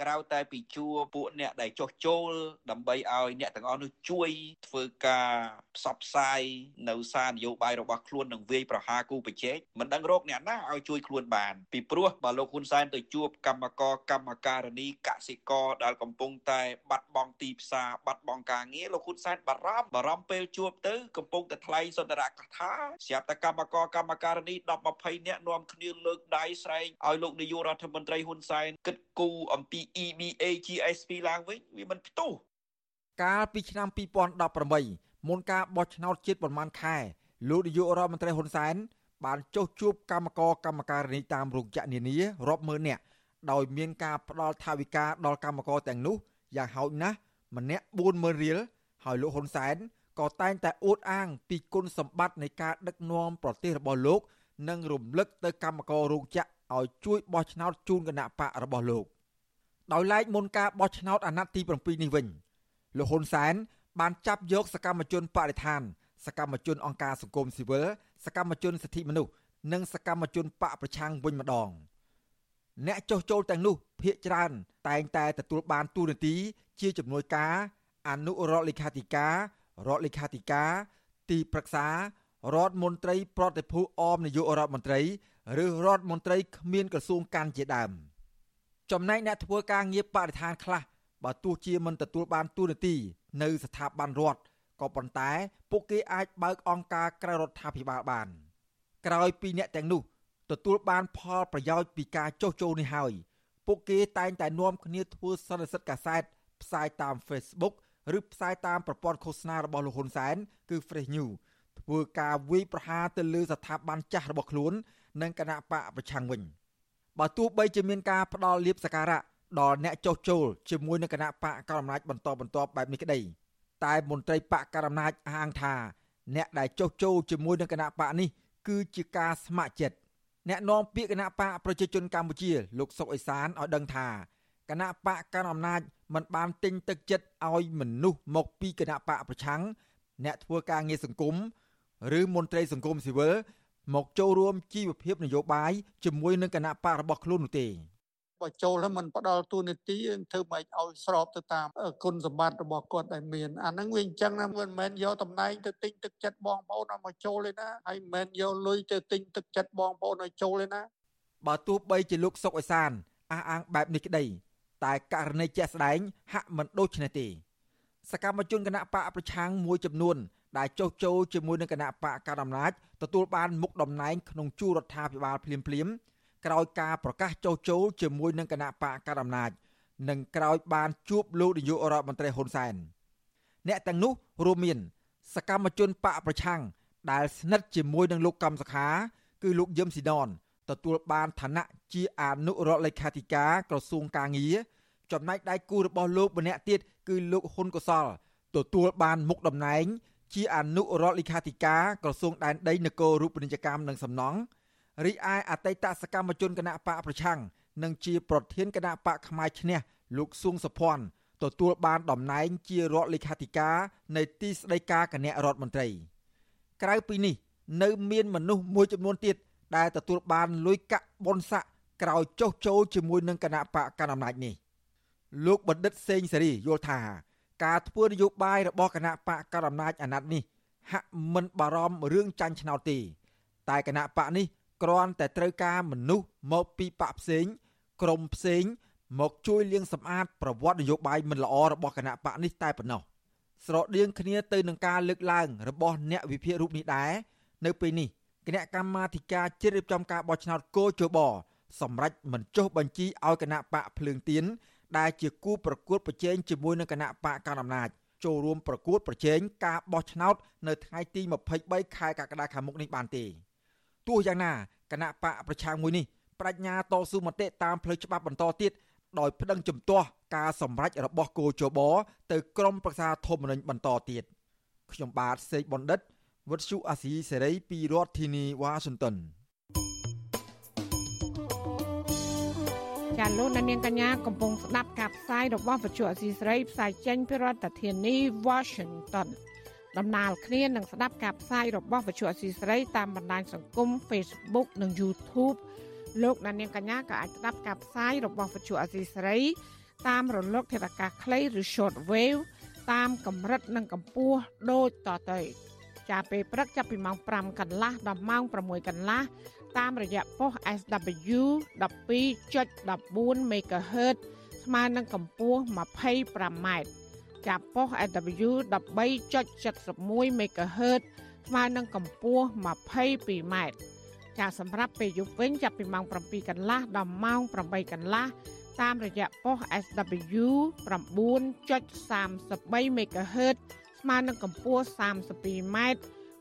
ក្រៅតែពីជួពួកអ្នកដែលចុះចូលដើម្បីឲ្យអ្នកទាំងអស់នោះជួយធ្វើការផ្សព្វផ្សាយនៅសារនយោបាយរបស់ខ្លួននឹងវាយប្រហារគូប្រជែងមិនដឹងរកអ្នកណាឲ្យជួយខ្លួនបានពីព្រោះបើលោកហ៊ុនសែនទៅជួបកម្មករកម្មការិនីកសិករដែលកំពុងតែបាត់បង់ទីផ្សារបាត់បង់ការងារលោកហ៊ុនសែនបារម្ភបារម្ភពេលជួបទៅកំពុងតែថ្លែងសន្ទរកថាស្រាប់តែកម្មករកម្មការិនី10 20នាក់នាំគ្នាលើកដៃស្រែកឲ្យលោកនាយករដ្ឋមន្ត្រីហ៊ុនសែនគិតគូរអំពី EBA GSP ឡើងវិញវាមិនផ្ទុះកាលពីឆ្នាំ2018មុនការបោះឆ្នោតជាតិប្រមាណខែលោកនាយករដ្ឋមន្ត្រីហ៊ុនសែនបានចុះជួបកម្មករកម្មការិនីតាមរោងចក្រនានារាប់ម៉ឺននាក់ដោយមានការផ្ដល់ថវិកាដល់កម្មករទាំងនោះយ៉ាងហោចណាស់ម្នាក់40000រៀលហើយលោកហ៊ុនសែនក៏តែងតែអួតអាងពីគុណសម្បត្តិនៃការដឹកនាំប្រទេសរបស់លោក និងរំលឹកទៅកម្មកររោងចក្រឲ្យជួយបោះឆ្នោតជូនគណៈបករបស់លោក ដោយឡែកមុនការបោះឆ្នោតអាណត្តិទី7នេះវិញលោកហ៊ុនសែនបានចាប់យកសកម្មជនបរិស្ថាន សកម្មជនអង្គការសង្គមស៊ីវិលសកម្មជនសិទ្ធិមនុស្សនិងសកម្មជនបកប្រឆាំងវិញម្ដង អ្នកចុះចូលទាំងនោះភាកច្រើន តែងតែទទួលបានទូនាទី ជាជំនួយការអនុរដ្ឋលេខាធិការរដ្ឋលេខាធិការទីប្រឹក្សារដ្ឋមន្ត្រី ប្រតិភូអមនាយករដ្ឋមន្ត្រី ឬរដ្ឋមន្ត្រីគ្មានក្រសួងកានជាដើម ចំណែកអ្នកធ្វើការងារបរិស្ថានខ្លះបើទោះជាមិនទទួលបានទូនាទីនៅស្ថាប័នរដ្ឋក៏ប៉ុន្តែពួកគេអាចបើកអង្គការក្រៅរដ្ឋាភិបាលបាន ក្រោយពីអ្នកទាំងនោះទទួលបានផលប្រយោជន៍ពីការចុះចូលនេះហើយពួកគេតែងតែនាំគ្នាធ្វើសន្និសីទកាសែតផ្សាយតាម Facebook ឬផ្សាយតាមប្រព័ន្ធឃោសនារបស់លោកហ៊ុនសែនគឺ Fresh News ធ្វើការវាយប្រហារទៅលើស្ថាប័នចាស់របស់ខ្លួន និងគណៈបកប្រឆាំងវិញ បើទោះបីជាមានការផ្ដាល់លៀបសការៈដល់អ្នកចុះចូលជាមួយនឹងគណៈបកកណ្ដាលអំណាចបន្តបន្តបែបនេះក្តីតែមន្ត្រីបកកណ្ដាលអំណាចអះអាងថាអ្នកដែលចុះចូលជាមួយនឹងគណៈបកនេះគឺជាការស្ម័គ្រចិត្តអ្នកនាំពាក្យគណៈបកប្រជាជនកម្ពុជាលោកសុកអេសានឲ្យដឹងថាគណៈបកកណ្ដាលអំណាចមិនបានទិញទឹកចិត្តឲ្យមនុស្សមកពីគណៈបកប្រឆាំងអ្នកធ្វើការងារសង្គមឬមន្ត្រីសង្គមស៊ីវិល មកចូលរួមជីវភាពនយោបាយជាមួយនឹងគណៈបករបស់ខ្លួននោះទេបើចូលហើយมันផ្ដល់ទូនីតិធ្វើម៉េចឲ្យស្របទៅតាមគុណសម្បត្តិរបស់គាត់ដែលមានអាហ្នឹងវាអញ្ចឹងណាមិនមែនយកតំណែងទៅទិញទឹកចិត្តបងប្អូនឲ្យមកចូលទេណាហើយមិនមែនយកលុយទៅទិញទឹកចិត្តបងប្អូនឲ្យចូលទេណាបើទោះបីជាលោកសុកអេសានអះអាងបែបនេះក្តី តែករណីជាក់ស្ដែងហាក់មិនដូចនេះទេសកម្មជនគណៈបកប្រឆាំងមួយចំនួន ដែលចុះចូលជាមួយនឹងគណៈបកកណ្ដាលអំណាចទទួលបានមុខតំណែងក្នុងជួររដ្ឋាភិបាលភ្លាមភ្លាមក្រោយការប្រកាសចុះចូលជាមួយនឹងគណៈបកកណ្ដាលអំណាចនិងក្រោយបានជួបលោកនាយករដ្ឋមន្ត្រីហ៊ុនសែនអ្នកទាំងនោះរួមមាន សកម្មជនបកប្រឆាំងដែលស្និទ្ធជាមួយនឹងលោកកំសខា គឺលោកយឹមស៊ីដនទទួលបានឋានៈជាអនុរដ្ឋលេខាធិការក្រសួងកាងារចំណែកដៃគូរបស់លោកម្នាក់ទៀតគឺលោកហ៊ុនកុសល ទទួលបានមុខតំណែង ជាអនុរដ្ឋលេខាធិការក្រសួងដែនដីនគររូបនីយកម្មនិងសំណង់រីឯអតីតសកម្មជនគណៈបកប្រឆាំងនិងជាប្រធានគណៈបកផ្នែកឈ្នះលោកសួងសុភ័ណ្ឌទទួលបានតំណែងជារដ្ឋលេខាធិការនៃទីស្តីការគណៈរដ្ឋមន្ត្រី ក្រៅពីនេះ នៅមានមនុស្សមួយចំនួនទៀតដែលទទួលបានលុយកាក់បុណ្យស័ក្តិក្រោយចុះចូលជាមួយនឹងគណៈបកកណ្ដាលអំណាចនេះលោកបណ្ឌិតសេងសេរីយល់ថា ការធ្វើនយោបាយរបស់គណៈបកកណ្ដាលអំណាចអាណត្តិនេះហាក់មិនបារម្ភរឿងចាញ់ឆ្នោតទេ តែគណៈបកនេះគ្រាន់តែត្រូវការមនុស្សមកពីបកផ្សេងក្រុមផ្សេង មកជួយលាងសម្អាតប្រវត្តិនយោបាយមិនល្អរបស់គណៈបកនេះតែប៉ុណ្ណោះស្រដៀងគ្នាទៅនឹងការលើកឡើងរបស់អ្នកវិភាគរូបនេះដែរនៅពេលនេះគណៈកម្មាធិការជ្រៀបចំការបោះឆ្នោតកោជបសម្រាប់មិនចុះបញ្ជីឲ្យគណៈបកភ្លើងទៀន ដែលជាគូប្រកួតប្រជែងជាមួយនឹងគណៈបកកណ្ដាលអំណាចចូលរួមប្រកួតប្រជែងការបោះឆ្នោតនៅថ្ងៃទី23ខែកក្កដាខាងមុខនេះបានទេទោះយ៉ាងណាគណៈបកប្រឆាំងមួយនេះបញ្ញាតស៊ូមតិតាមផ្លូវច្បាប់បន្តទៀតដោយប្តឹងជំទាស់ការសម្រេចរបស់គោជបទៅក្រមប្រឹក្សាធម្មនុញ្ញបន្តទៀតខ្ញុំបាទសេកបណ្ឌិតវុទ្ធុអាស៊ីសេរីពីរដ្ឋធានីវ៉ាស៊ីនតោន ចាលោកនាងកញ្ញាកំពុងស្ដាប់ការផ្សាយរបស់វិទ្យុអស៊ីសេរីផ្សាយចេញពីរដ្ឋធានី Washington ដំណើរគ្នានឹងស្ដាប់ការផ្សាយរបស់វិទ្យុអស៊ីសេរីតាមបណ្ដាញសង្គម Facebook និង YouTube លោកនាងកញ្ញាក៏អាចស្ដាប់ការផ្សាយរបស់វិទ្យុអស៊ីសេរីតាមរលកធាតុអាកាសខ្លីឬ short wave តាមកម្រិតនិងកម្ពស់ដូចតទៅចាពេលព្រឹកចាប់ពីម៉ោង5កន្លះដល់ម៉ោង6កន្លះ តាមរយៈប៉ុស SW 12.14 MHz ស្មើនឹងកម្ពស់ 25m ចាប់ប៉ុស SW 13.71 MHz ស្មើនឹងកម្ពស់ 22m ចាសម្រាប់ពេលយប់វិញចាប់ពីម៉ោង7កន្លះដល់ម៉ោង8កន្លះតាមរយៈប៉ុស SW 9.33 MHz ស្មើនឹងកម្ពស់ 32m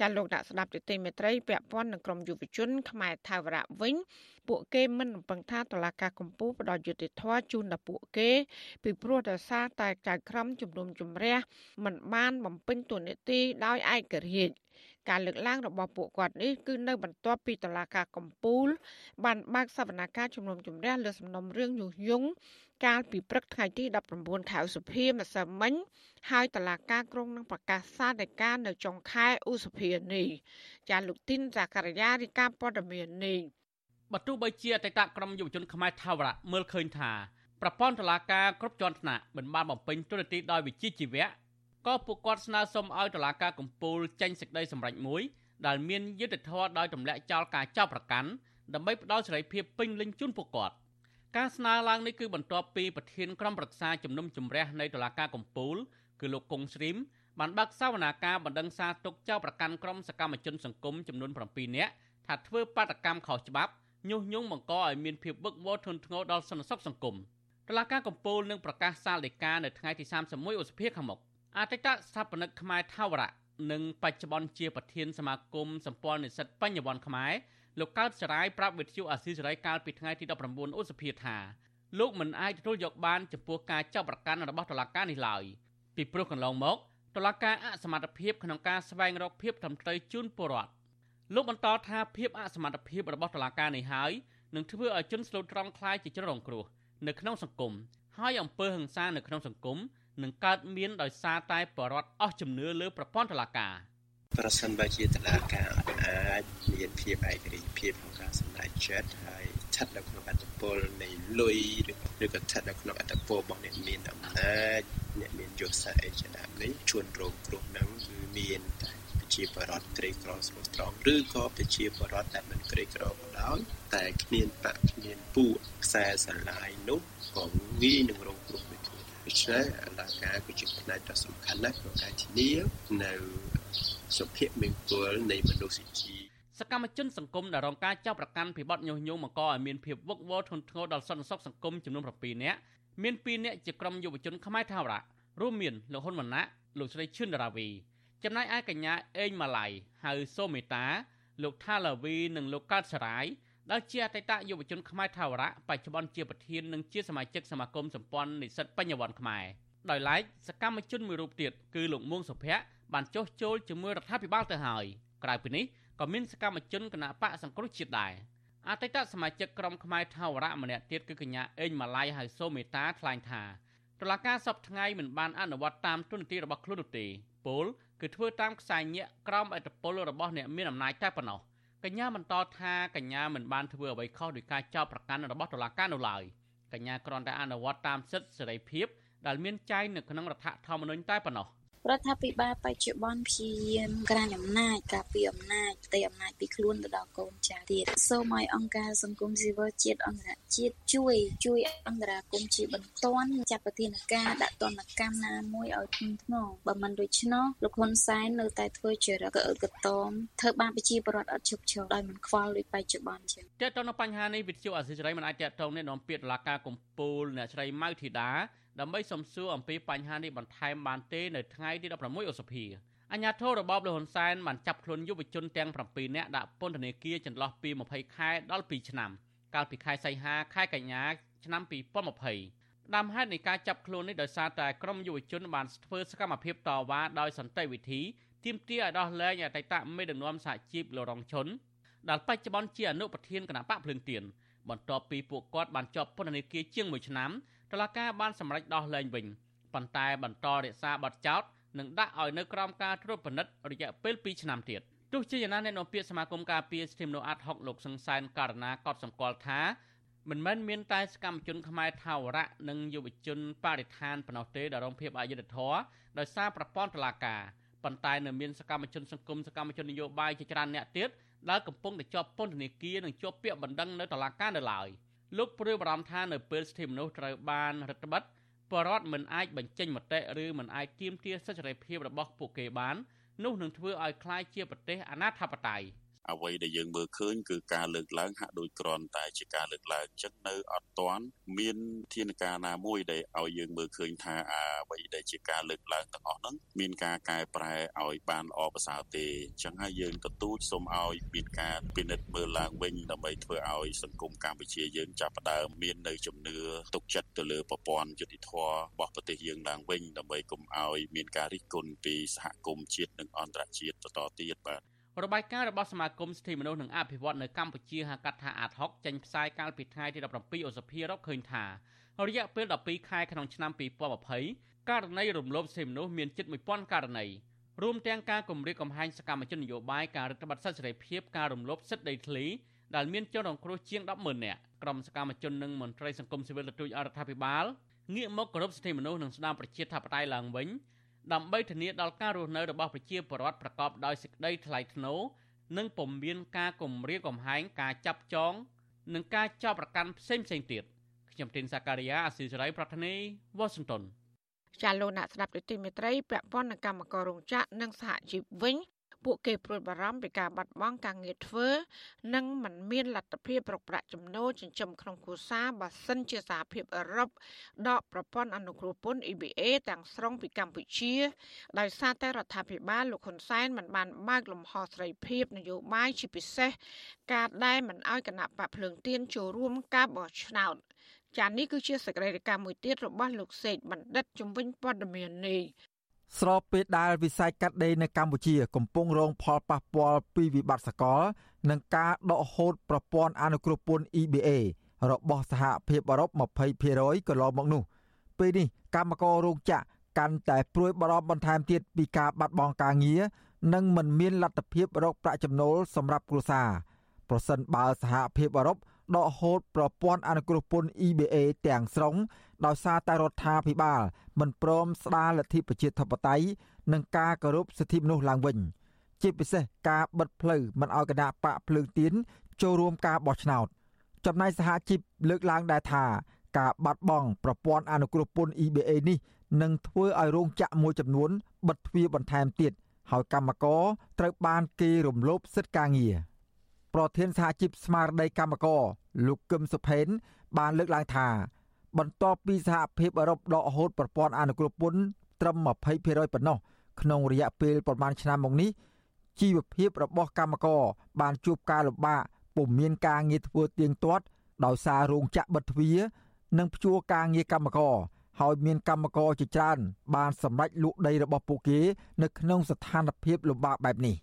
ចាលោកអ្នកស្ដាប់ទទីមេត្រីពាក់ព័ន្ធនឹងក្រមយុវជនខ្មែរថាវរៈវិញពួកគេមិនរំពឹងថាតឡាការកម្ពុជាផ្ដល់យុត្តិធម៌ជូនដល់ពួកគេ ពីព្រោះដោយសារតែចៅក្រមជំនុំជម្រះមិនបានបំពេញតួនាទីដោយឯករាជ្យ ការលើកឡើងរបស់ពួកគាត់នេះគឺនៅបន្ទាប់ពីតឡាការកម្ពុជាបានបើកសវនកម្មជំនុំជម្រះលើសំណុំរឿងញុះញង់កាលពីព្រឹកថ្ងៃទី19ខែឧសភាម្សិលមិញហើយតឡាការក្រុងនឹងប្រកាសសាលដីកានៅចុងខែឧសភានេះចាលោកទីនសាករាយារីកាព័ត៌មាននេះបើទោះបីជាអតីតក្រុមយុវជនខ្មែរថាវរៈមើលឃើញថាប្រព័ន្ធតុលាការគ្រប់ជាន់ថ្នាក់មិនបានបំពេញទូរនទីដោយវិជ្ជាជីវៈ ក៏ពួកគាត់ស្នើសុំឲ្យតុលាការកំពូលចេញសេចក្តីសម្រេចមួយដែលមានយុត្តិធម៌ដោយទម្លាក់ចោលការចោទប្រកាន់ដើម្បីផ្ដល់សេរីភាពពេញលេញជូនពួកគាត់ការស្នើឡើងនេះគឺបន្ទាប់ពីប្រធានក្រុមប្រឹក្សាជំនុំជម្រះនៃតុលាការកំពូល គឺលោកកុងស្រីមបានបើកសវនាការបណ្ដឹងសារទុកចោទប្រកាន់ក្រុមសកម្មជនសង្គមចំនួន7នាក់ថាធ្វើបាតកម្មខុសច្បាប់ញុះញង់បង្កឲ្យមានភាពវឹកវរធ្ងន់ធ្ងរដល់សន្តិសុខសង្គមតុលាការកំពូលនឹងប្រកាសសាលដីកានៅថ្ងៃទី31ឧសភាខាងមុខ អតីតស្ថាបនិកខ្មែរថាវរៈនិងបច្ចុប្បន្នជាប្រធានសមាគមសម្ព័ន្ធនិស្សិតបញ្ញវន្តខ្មែរលោកកើតសរាយប្រាប់វិទ្យុអាស៊ីសេរីកាលពីថ្ងៃទី19ឧសភាថាលោកមិនអាចទទួលយកបានចំពោះការចាប់ប្រកាន់របស់តុលាការនេះឡើយពីព្រោះកន្លងមកតុលាការអសមត្ថភាពក្នុងការស្វែងរកភាពត្រឹមត្រូវជូនពលរដ្ឋលោកបន្តថាភាពអសមត្ថភាពរបស់តុលាការនេះហើយនឹងធ្វើឲ្យជនស្លូតត្រង់คล้ายជាជនរងគ្រោះនៅក្នុងសង្គមហើយអំពើហិង្សានៅក្នុងសង្គម នឹងកើតមានដោយសារតែបរដ្ឋអស់ជំនឿលើប្រព័ន្ធតុលាការប្រសិនបើជាតុលាការអាចមានភាពឯករាជ្យភាពក្នុងការសម្រេចចិត្តហើយស្ថិតនៅក្នុងអត្តពលនៃលុយឬក៏ស្ថិតនៅក្នុងអត្តពលរបស់អ្នកមានអំណាចអ្នកមានយសអីជាដើមនេះជួនរងគ្រោះនឹងគឺមានតែប្រជាបរតក្រីក្រស្រួលត្រង់ឬក៏ប្រជាបរតដែលមិនក្រីក្រក៏ដោយតែគ្មានបកគ្មានពួកខ្សែស្រឡាយនោះក៏ងាយនឹងរងគ្រោះដូចគ្នា ដូច្នេះអន្តរការគឺជាផ្នែកដ៏សំខាន់ណាស់ក្នុងការធានានៅសុភមង្គលនៃមនុស្សជីវសកម្មជនសង្គមដែលរងការចាប់ប្រកាន់ពីបទញុះញង់បង្កឲ្យមានភាពវឹកវរធ្ងន់ធ្ងរដល់សន្តិសុខសង្គមចំនួន7នាក់មាន2នាក់ជាក្រុមយុវជនខ្មែរថាវរៈរួមមានលោកហ៊ុនម៉ាណែតលោកស្រីឈឿនដារាវីចំណែកឯកញ្ញាអេងម៉ាឡៃហៅសូមេតា លោកថាឡាវីនិងលោកកើតសរាយ ដែលជាអតីតយុវជនខ្មែរថាវរៈបច្ចុប្បន្នជាប្រធាននិងជាសមាជិកសមាគមសម្ព័ន្ធនិស្សិតបញ្ញវន្តខ្មែរដោយឡែកសកម្មជនមួយរូបទៀតគឺលោកមួងសុភ័ក្របានចុះចូលជាមួយរដ្ឋាភិបាលទៅហើយក្រៅពីនេះក៏មានសកម្មជនគណៈបកសង្គ្រោះជាតិដែរអតីតសមាជិកក្រុមខ្មែរថាវរៈម្នាក់ទៀតគឺកញ្ញាអេងម៉ាឡៃហៅសូមេតាថ្លែងថាតុលាការសពថ្ងៃមិនបានអនុវត្តតាមទូននីតិរបស់ខ្លួននោះទេពលគឺធ្វើតាមខ្សែញាក់ក្រោមអធិបុលរបស់អ្នកមានអំណាចតែប៉ុណ្ណោះ កញ្ញាបន្តថាកញ្ញាមិនបានធ្វើអ្វីខុសដោយការចោទប្រកាន់របស់តុលាការនោះឡើយកញ្ញាគ្រាន់តែអនុវត្តតាមសិទ្ធិសេរីភាពដែលមានចែងនៅក្នុងរដ្ឋធម្មនុញ្ញតែប៉ុណ្ណោះ រដ្ឋាភិបាលបច្ចុប្បន្នព្យាយាមក្រាញអំណាចការពីអំណាចផ្ទៃអំណាចពីខ្លួនទៅដល់កូនចៅទៀតសូមឲ្យអង្គការសង្គមស៊ីវិលជាតិអន្តរជាតិជួយជួយអន្តរាគមជាបន្ទាន់ចាត់វិធានការដាក់ទណ្ឌកម្មណាមួយឲ្យធ្ងន់ធ្ងរបើមិនដូច្នោះលោកហ៊ុនសែននៅតែធ្វើជារកអឺកតមធ្វើបានប្រជាពលរដ្ឋអត់ជប់ឈរដោយមិនខ្វល់ដូចបច្ចុប្បន្នចឹងតើតើនៅបញ្ហានេះវិទ្យុអសិរ័យមិនអាចតតងនេះនាំពាក្យតុលាការកំពូលអ្នកស្រីម៉ៅធីតា ដើម្បីសំសួរអំពីបញ្ហានេះបន្ថែមបានទេនៅថ្ងៃទី16ឧសភាអញ្ញាធិរបបលហ៊ុនសែនបានចាប់ខ្លួនយុវជនទាំង7នាក់ដាក់ពន្ធនាគារចន្លោះពី20ខែដល់2ឆ្នាំកាលពីខែសីហាខែកញ្ញាឆ្នាំ2020ដើមហេតុនៃការចាប់ខ្លួននេះដោយសារតែក្រុមយុវជនបានធ្វើសកម្មភាពតវ៉ាដោយសន្តិវិធីទាមទារឲ្យដោះលែងអតីតមេដឹកនាំសហជីពលោករងឈុនដែលបច្ចុប្បន្នជាអនុប្រធានគណៈបកភ្លើងទៀនបន្ទាប់ពីពួកគាត់បានជាប់ពន្ធនាគារជាង1ឆ្នាំ តុលាការបានសម្រេចដោះលែងវិញប៉ុន្តែបន្តរក្សាបទចោទនិងដាក់ឲ្យនៅក្រោមការត្រួតពិនិត្យរយៈពេល2ឆ្នាំទៀតទោះជាយ៉ាងណាអ្នកនាំពាក្យសមាគមការពារសិទ្ធិមនុស្សអាត់ហុកលោកសង្សានករណីកត់សម្គាល់ថាមិនមែនមានតែសកម្មជនខ្មែរថាវរៈនិងយុវជនបរិស្ថានប៉ុណ្ណោះទេដែលរងភាពអយុត្តិធម៌ដោយសារប្រព័ន្ធតុលាការប៉ុន្តែនៅមានសកម្មជនសង្គមសកម្មជននយោបាយជាច្រើនអ្នកទៀតដែលកំពុងតែជាប់ពន្ធនាគារនិងជាប់ពាក្យបណ្ដឹងនៅតុលាការនៅឡើយ លោកព្រួយបារម្ភថានៅពេលសិទ្ធិមនុស្សត្រូវបានរដ្ឋបတ်បរដ្ឋមិនអាចបញ្ចេញមតិឬមិនអាចទាមទារសិទ្ធិសេរីភាពរបស់ពួកគេបាននោះនឹងធ្វើឲ្យคล้ายជាប្រទេសអនាធិបតេយ្យ អ្វីដែលយើងមើលឃើញគឺការលើកឡើងហាក់ដូចគ្រាន់តែជាការលើកឡើងចឹងនៅអត់ទាន់មានធានការណាមួយដែលឲ្យយើងមើលឃើញថាអ្វីដែលជាការលើកឡើងទាំងអស់ហ្នឹងមានការកែប្រែឲ្យបានល្អប្រសើរទេចឹងហើយយើងទទូចសូមឲ្យមានការពិនិត្យមើលឡើងវិញដើម្បីធ្វើឲ្យសង្គមកម្ពុជាយើងចាប់ផ្ដើមមាននៅជំនឿទុកចិត្តទៅលើប្រព័ន្ធយុតិធធម៌របស់ប្រទេសយើងឡើងវិញដើម្បីកុំឲ្យមានការរិះគន់ពីសហគមន៍ជាតិនិងអន្តរជាតិបន្តទៀតបាទ របាយការណ៍របស់សមាគមសិទ្ធិមនុស្សនិងអភិវឌ្ឍនៅកម្ពុជាហៅកាត់ថាអាត6ចេញផ្សាយកាលពីថ្ងៃទី17ឧសភារកឃើញថារយៈពេល12ខែក្នុងឆ្នាំ2020ករណីរំលោភសិទ្ធិមនុស្សមានជិត1000ករណីរួមទាំងការគម្រាមកំហែងសកម្មជននយោបាយការរដ្ឋបတ်សិទ្ធិសេរីភាពការរំលោភសិទ្ធិដីធ្លីដែលមានជនរងគ្រោះជាង100,000នាក់ក្រុមសកម្មជននិងមន្ត្រីសង្គមស៊ីវិលទទូចអរដ្ឋាភិបាលងាកមកគោរពសិទ្ធិមនុស្សនិងស្ដារប្រជាធិបតេយ្យឡើងវិញ ដើម្បីធានាដល់ការរស់នៅរបស់ប្រជាពលរដ្ឋប្រកបដោយសេចក្តីថ្លៃថ្នូរនិងពុំមានការគំរាមកំហែងការចាប់ចង និងការចាប់ប្រកាន់ផ្សេងផ្សេងទៀតខ្ញុំទីនសាការីយ៉ាអស៊ីសេរីប្រធានីវ៉ាស៊ីនតោនចាលោកអ្នកស្ដាប់ទីមេត្រីពាក់ព័ន្ធនឹងកម្មកររោងចក្រនិងសហជីពវិញ ពួកគេព្រួយបារម្ភពីការបាត់បង់ការងារធ្វើ និងមិនមានលទ្ធភាពរកប្រាក់ចំណូលចិញ្ចឹមក្នុងគ្រួសារបើសិនជាសហភាពអឺរ៉ុបដកប្រព័ន្ធអនុគ្រោះពន្ធ EBA ទាំងស្រុងពីកម្ពុជា ដោយសារតែរដ្ឋាភិបាលលោកហ៊ុនសែនមិនបានបើកលំហសេរីភាពនយោបាយជាពិសេស ការដែលមិនអោយគណៈបកភ្លើងទៀនចូលរួមការបោះឆ្នោតចាននេះគឺជាសកម្មភាពមួយទៀតរបស់លោកសេកបណ្ឌិតជំនាញព័ត៌មាននេះ ស្របពេលដែលវិស័យកាត់ដេរនៅកម្ពុជា កំពុងរងផលប៉ះពាល់ពីវិបត្តិសកល និងការដកហូតប្រព័ន្ធអនុគ្រោះពន្ធ EBA របស់សហភាពអឺរ៉ុប20%កន្លងមកនោះ ពេលនេះកម្មកររោងចក្រកាន់តែព្រួយបារម្ភបន្ថែមទៀតពីការបាត់បង់ការងារនិងមិនមានលទ្ធភាពរកប្រាក់ចំណូលសម្រាប់គ្រួសារប្រសិនបើសហភាពអឺរ៉ុបដកហូតប្រព័ន្ធអនុគ្រោះពន្ធ EBA ទាំងស្រុង ដោយសារតែរដ្ឋាភិបាល មិនព្រមស្ដារលទ្ធិប្រជាធិបតេយ្យនិងការគោរពសិទ្ធិមនុស្សឡើងវិញ ជាពិសេសការបិទផ្លូវមិនឲ្យគណៈបកភ្លើងទៀនចូលរួមការបោះឆ្នោតចំណែកសហជីពលើកឡើងដែរថាការបាត់បង់ប្រព័ន្ធអនុគ្រោះពន្ធ EBA នេះនឹងធ្វើឲ្យរោងចក្រមួយចំនួនបិទទ្វារបន្ថែមទៀតហើយកម្មករត្រូវបានគេរំលោភសិទ្ធិការងារប្រធានសហជីពស្មារតីកម្មករលោកកឹមសុផេនបានលើកឡើងថា បន្ទាប់ពីសហភាពអឺរ៉ុបដកហូតប្រព័ន្ធអនុគ្រោះពន្ធត្រឹម20%ប៉ុណ្ណោះក្នុងរយៈពេលប្រមាណឆ្នាំមកនេះជីវភាពរបស់កម្មករបានជួបការលំបាកពុំមានការងារធ្វើទៀងទាត់ដោយសាររោងចក្របិទទ្វារនិងព្យួរការងារកម្មករហើយមានកម្មករជាច្រើនបានសម្រេចលក់ដីរបស់ពួកគេ នៅក្នុងស្ថានភាពលំបាកបែបនេះ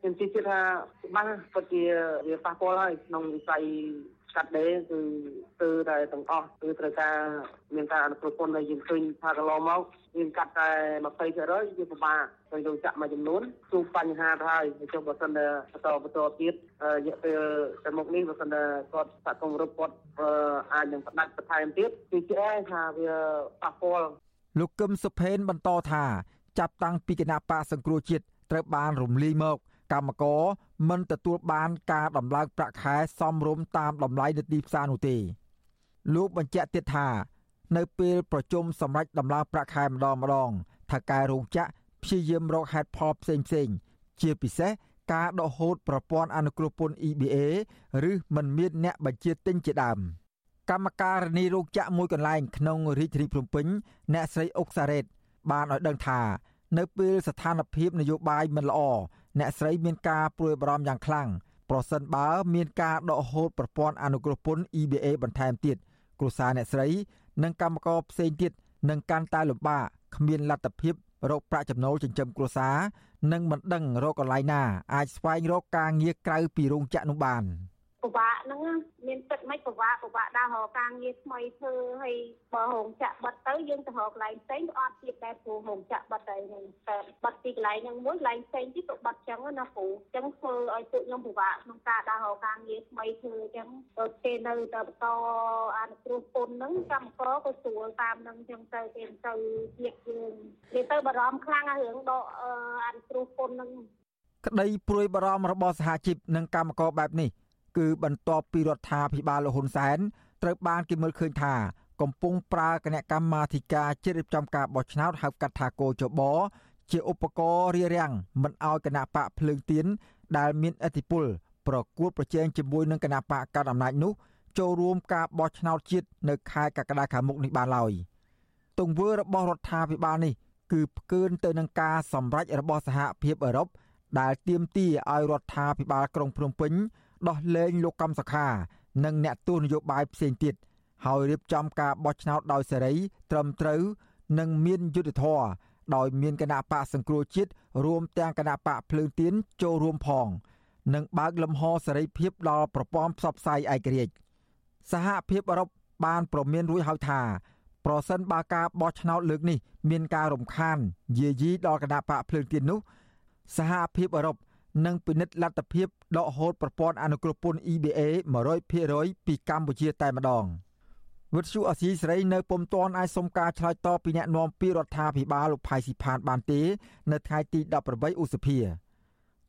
ខ្ញុំជឿថាច្បាស់ពិតជាវាប៉ះពាល់ហើយក្នុងវិស័យ កាត់ដេរគឺគឺតែទាំងអស់គឺត្រូវការមានការអនុគ្រោះពន្ធដែលយើងឃើញថាកន្លងមកមានកាត់តែ20%វាពិបាកហើយរោងចក្រមួយចំនួនជួបបញ្ហាទៅហើយចុះបើសិនតែបន្តបន្តទៀតរយៈពេលទៅមុខនេះបើសិនតែគាត់សហគមន៍រូបគាត់អាចនឹងផ្ដាច់បន្ថែមទៀតគឺជឿថាវាប៉ះពាល់លោកកឹមសុផេនបន្តថាចាប់តាំងពីគណៈបកសង្គ្រោះជាតិត្រូវបានរំលាយមក កម្មករមិនទទួលបានការដំឡើងប្រាក់ខែសមរម្យតាមតម្លៃនៅទីផ្សារនោះទេលោកបញ្ជាក់ទៀតថានៅពេលប្រជុំសម្រេចដំឡើងប្រាក់ខែម្ដងម្ដងថាការរោងចក្រព្យាយាមរកហេតុផលផ្សេងផ្សេងជាពិសេសការដកហូតប្រព័ន្ធអនុគ្រោះពន្ធ EBA ឬមិនមានអ្នកបញ្ជាទិញជាដើមកម្មការនីរោងចក្រមួយកន្លែងក្នុងរាជធានីភ្នំពេញអ្នកស្រីអុកសារ៉េតបានឲ្យដឹងថានៅពេលស្ថានភាពនយោបាយមិនល្អ អ្នកស្រីមានការព្រួយបារម្ភយ៉ាងខ្លាំងប្រសិនបើមានការដកហូតប្រព័ន្ធអនុគ្រោះពន្ធ EBA បន្ថែមទៀតគ្រួសារអ្នកស្រី និងកម្មករផ្សេងទៀតនឹងកាន់តែលំបាកគ្មានលទ្ធភាពរកប្រាក់ចំណូលចិញ្ចឹមគ្រួសារនិងមិនដឹងរកកន្លែងណា អាចស្វែងរកការងារក្រៅពីរោងចក្រនោះបាន ពិបាកហ្នឹងមានទឹកមិនពិបាកពិបាកដើររកការងារថ្មីធ្វើហើយបើរោងចក្របិទទៅយើងទៅរកកន្លែងផ្សេងក៏អត់ទៀតដែរព្រោះរោងចក្របិទហើយហ្នឹងតែបិទទីកន្លែងហ្នឹងមួយកន្លែងផ្សេងទៀតក៏បិទចឹងណាព្រោះចឹងធ្វើឲ្យពួកខ្ញុំពិបាកក្នុងការដើររកការងារថ្មីធ្វើចឹងទៅគេនៅទៅបន្តអនុគ្រោះពុនហ្នឹងកម្មករក៏ស្រួលតាមហ្នឹងចឹងទៅគេទៅទៀតយើងគេទៅបារម្ភខ្លាំងអារឿងដកអនុគ្រោះពុនហ្នឹងក្តីព្រួយបារម្ភរបស់សហជីពនិងកម្មករបែបនេះ គឺបន្ទាប់ពីរដ្ឋាភិបាលលហ៊ុនសែនត្រូវបានគេមើលឃើញថាកំពុងប្រើគណៈកម្មាធិការជ្រៀបចំការបោះឆ្នោតហៅកាត់ថាកោចបជាឧបករណ៍រារាំងមិនឲ្យគណៈបកភ្លើងទៀនដែលមានអធិបុលប្រគួតប្រជែងជាមួយនឹងគណៈបកកណ្ដាលអំណាចនោះចូលរួមការបោះឆ្នោតជាតិនៅខែកក្កដាខាងមុខនេះបានឡើយទង្វើរបស់រដ្ឋាភិបាលនេះគឺផ្កើនទៅនឹងការសម្រេចរបស់សហភាពអឺរ៉ុបដែលទាមទារឲ្យរដ្ឋាភិបាលក្រុងភ្នំពេញ ដោះលែងលោកកំសខា និងអ្នកទស្សនយោបាយផ្សេងទៀតហើយរៀបចំការបោះឆ្នោតដោយសេរី ត្រឹមត្រូវ និងមានយុត្តិធម៌ដោយមានគណៈបកសង្គ្រោះជាតិរួមទាំងគណៈបកភ្លើងទៀនចូលរួមផង និងបើកលំហសេរីភាពដល់ប្រព័ន្ធផ្សព្វផ្សាយឯករាជ្យសហភាពអឺរ៉ុបបានប្រមានរួចហើយថាប្រសិនបើការបោះឆ្នោតលើកនេះ មានការរំខានយាយីដល់គណៈបកភ្លើងទៀននោះសហភាពអឺរ៉ុប និងពិនិត្យលទ្ធភាពដកហូតប្រព័ន្ធអនុគ្រោះពន្ធ EBA 100%ពីកម្ពុជាតែម្ដងវិទ្យុអសីសេរីនៅពុំទាន់អាចសុំការឆ្លើយតបពីអ្នកនាំពាក្យរដ្ឋាភិបាលលោកផៃស៊ីផានបានទេ នៅថ្ងៃទី18ឧសភា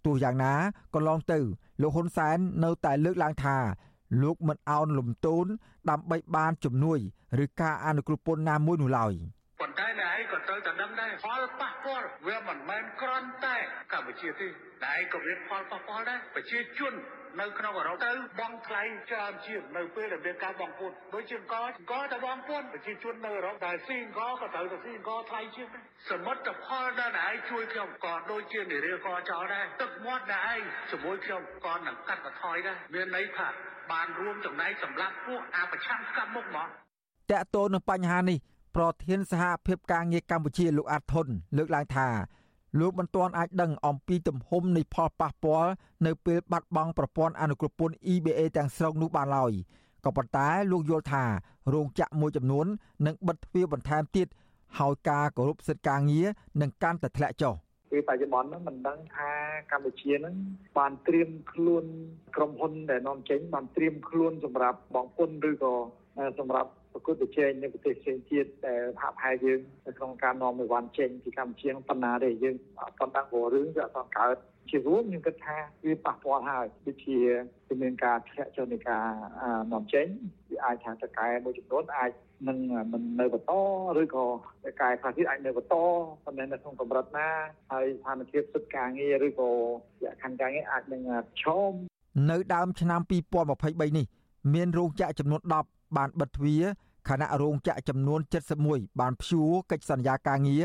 ទោះយ៉ាងណាកន្លងទៅ លោកហ៊ុនសែននៅតែលើកឡើងថា លោកមិនអោនលំទោនដើម្បីបានជំនួយ ឬការអនុគ្រោះពន្ធណាមួយនោះឡើយ។ ប៉ុន្តែអ្នកឯងក៏ត្រូវតែដឹងដែរផលប៉ះពាល់វាមិនមែនគ្រាន់តែកម្ពុជាទេអ្នកឯងក៏មានផលប៉ះពាល់ដែរប្រជាជននៅក្នុងអឺរ៉ុបទៅបងថ្លៃច្រើនជាងនៅពេលដែលមានការបងពុនដូចជាអង្គអង្គតែបងពុនប្រជាជននៅអឺរ៉ុបដែលស៊ីអង្គក៏ត្រូវតែស៊ីអង្គថ្លៃជាងសមិទ្ធផលដែលអ្នកឯងជួយខ្ញុំក៏ដូចជានិរាកចោលដែរទឹកមាត់អ្នកឯងជាមួយខ្ញុំក៏នឹងកាត់បន្ថយដែរមានន័យថាបានរួមចំណែកសម្រាប់ពួកអប្រឆាំងកម្មមុខមកតកតទៅនឹងបញ្ហានេះ ប្រធានសហភាពការងារកម្ពុជាលោកអាត់ធុនលើកឡើងថាលោកមិនទាន់អាចដឹងអំពីទំហំនៃផលប៉ះពាល់នៅពេលបាត់បង់ប្រព័ន្ធអនុគ្រោះពន្ធ EBA ទាំងស្រុងនោះបានឡើយក៏ប៉ុន្តែលោកយល់ថារោងចក្រមួយចំនួននឹងបិទទ្វារបន្ថែមទៀតហើយការគោរពសិទ្ធិការងារនឹងកាន់តែធ្លាក់ចុះពេលបច្ចុប្បន្នហ្នឹងមិនដឹងថាកម្ពុជាហ្នឹងបានត្រៀមខ្លួនក្រុមហ៊ុនដែលនាំចេញបានត្រៀមខ្លួនសម្រាប់បងពុនឬក៏សម្រាប់ ប្រកួតប្រជែងនៅប្រទេសផ្សេងទៀតដែលហាក់ផែយើងនៅក្នុងការនាំអីវ៉ាន់ចេញពីកម្ពុជាប៉ុណ្ណាទេយើងអត់តាំងព្រោះរឿងវាអត់កើតជារួមខ្ញុំគិតថាវាប៉ះពាល់ហើយដូចជាវាមានការធ្លាក់ចុះនៃការនាំចេញវាអាចថាតកែមួយចំនួនអាចនឹងមិននៅបន្តឬក៏តកែខ្លះទៀតអាចនៅបន្តប៉ុន្តែនៅក្នុងកម្រិតណាហើយស្ថានភាពសិទ្ធិការងារឬក៏លក្ខខណ្ឌការងារអាចនឹងឈោមនៅដើមឆ្នាំ2023នេះមានរោងចក្រចំនួន10 បានបិទទ្វារខណៈរោងចក្រចំនួន71បានព្យួរកិច្ចសន្យាការងារ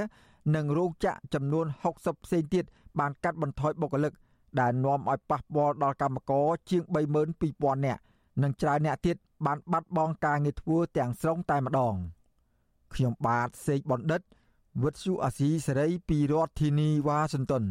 និងរោងចក្រចំនួន60ផ្សេងទៀតបានកាត់បន្ថយបុគ្គលិកដែលនាំឲ្យប៉ះពាល់ដល់កម្មករជាង32000នាក់និងច្រើនអ្នកទៀតបានបាត់បង់ការងារធ្វើទាំងស្រុងតែម្ដងខ្ញុំបាទសេកបណ្ឌិតវិទ្យុអាស៊ីសេរីពីរដ្ឋធានីវ៉ាស៊ីនតោនា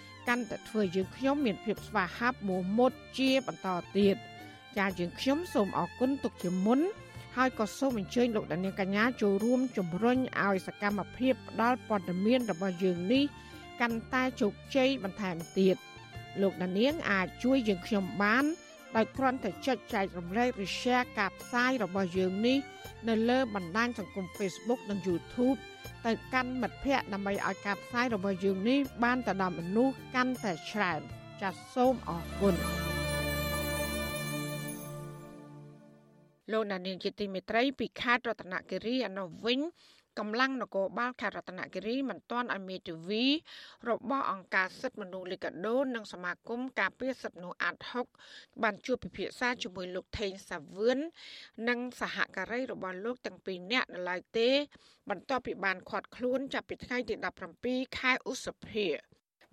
កាន់តែធ្វើយើងខ្ញុំមានភាពស្វាហាប់មោះមុតជាបន្តទៀតចាយើងខ្ញុំសូមអរគុណទុកជាមុនហើយក៏សូមអញ្ជើញលោកដានៀងកញ្ញាចូលរួមជំរុញឲ្យសកម្មភាពផ្ដល់ព័ត៌មានរបស់យើងនេះកាន់តែជោគជ័យបន្ថែមទៀតលោកដានៀងអាចជួយយើងខ្ញុំបាន ដោយគ្រាន់តែចុចចែករំលែកឬ share ការផ្សាយរបស់យើងនេះនៅលើបណ្ដាញសង្គម Facebook និង YouTube ទៅកាន់មិត្តភ័ក្តិដើម្បីឲ្យការផ្សាយរបស់យើងនេះបានទៅដល់មនុស្សកាន់តែច្រើនចាសសូមអរគុណលោកណានៀងជាទីមេត្រីពីខេត្តរតនគិរីអនុវិញ កម្លាំងនគរបាលខេត្តរតនគិរីមិនទាន់ឲ្យមេធាវីរបស់អង្គការសិទ្ធិមនុស្សលីកាដូនិងសមាគមការពារសិទ្ធិមនុស្សអាត់ហុកបានជួបពិភាក្សាជាមួយលោកថេងសាវឿននិងសហការីរបស់លោកទាំងពីរនាក់នៅឡើយទេ បន្ទាប់ពីបានឃាត់ខ្លួនចាប់ពីថ្ងៃទី17ខែឧសភា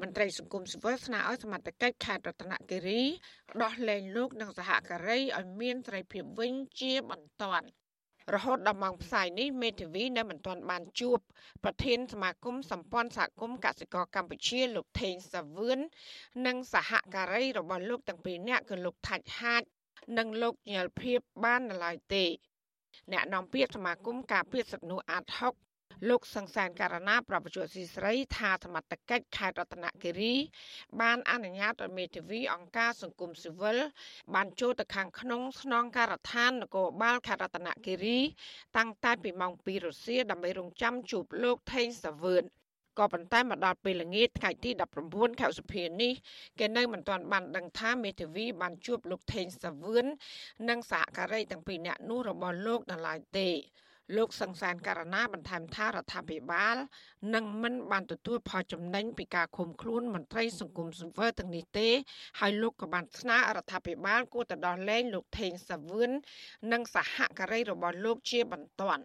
មន្ត្រីសង្គមស៊ីវិលស្នើឲ្យសមត្ថកិច្ចខេត្តរតនគិរីដោះលែងលោកនិងសហការីឲ្យមានសេរីភាពវិញជាបន្ទាន់ រហូតដល់ម៉ោងផ្សាយនេះមេធាវីនៅមិនទាន់បានជួបប្រធានសមាគមសម្ព័ន្ធសហគមន៍កសិករកម្ពុជាលោកថេងសាវឿននិងសហការីរបស់លោកទាំងពីរនាក់គឺលោកថាច់ហាជនិងលោកញ៉ែលភៀបបាននៅឡើយទេអ្នកនាំពាក្យសមាគមការពារសិទ្ធិមនុស្សអាត60 លោកសង្សានករណីប្រពន្ធស៊ីស្រីថាសមត្ថកិច្ចខេត្តរតនគិរី បានអនុញ្ញាតឲ្យមេធាវីអង្គការសង្គមស៊ីវិលបានចូលទៅខាងក្នុងស្នងការដ្ឋាននគរបាលខេត្តរតនគិរី តាំងតែពីម៉ោង2រសៀលដើម្បីរងចាំជួបលោកថេងសាវឿនក៏ប៉ុន្តែមកដល់ពេលល្ងាចថ្ងៃទី19ខែឧសភានេះគេនៅមិនទាន់បានដឹងថាមេធាវីបានជួបលោកថេងសាវឿននិងសហការីទាំងពីរនាក់នោះរបស់លោកនៅឡើយទេ លោកសង្សានករណាបន្ថែមថារដ្ឋាភិបាលនឹងមិនបានទទួលផលចំណេញពីការឃុំខ្លួនមន្ត្រីសង្គមសង្វើទាំងនេះទេ ហើយលោកក៏បានស្នើរដ្ឋាភិបាលគួរទៅដោះលែងលោកថេងសាវឿននិងសហការីរបស់លោកជាបន្ទាន់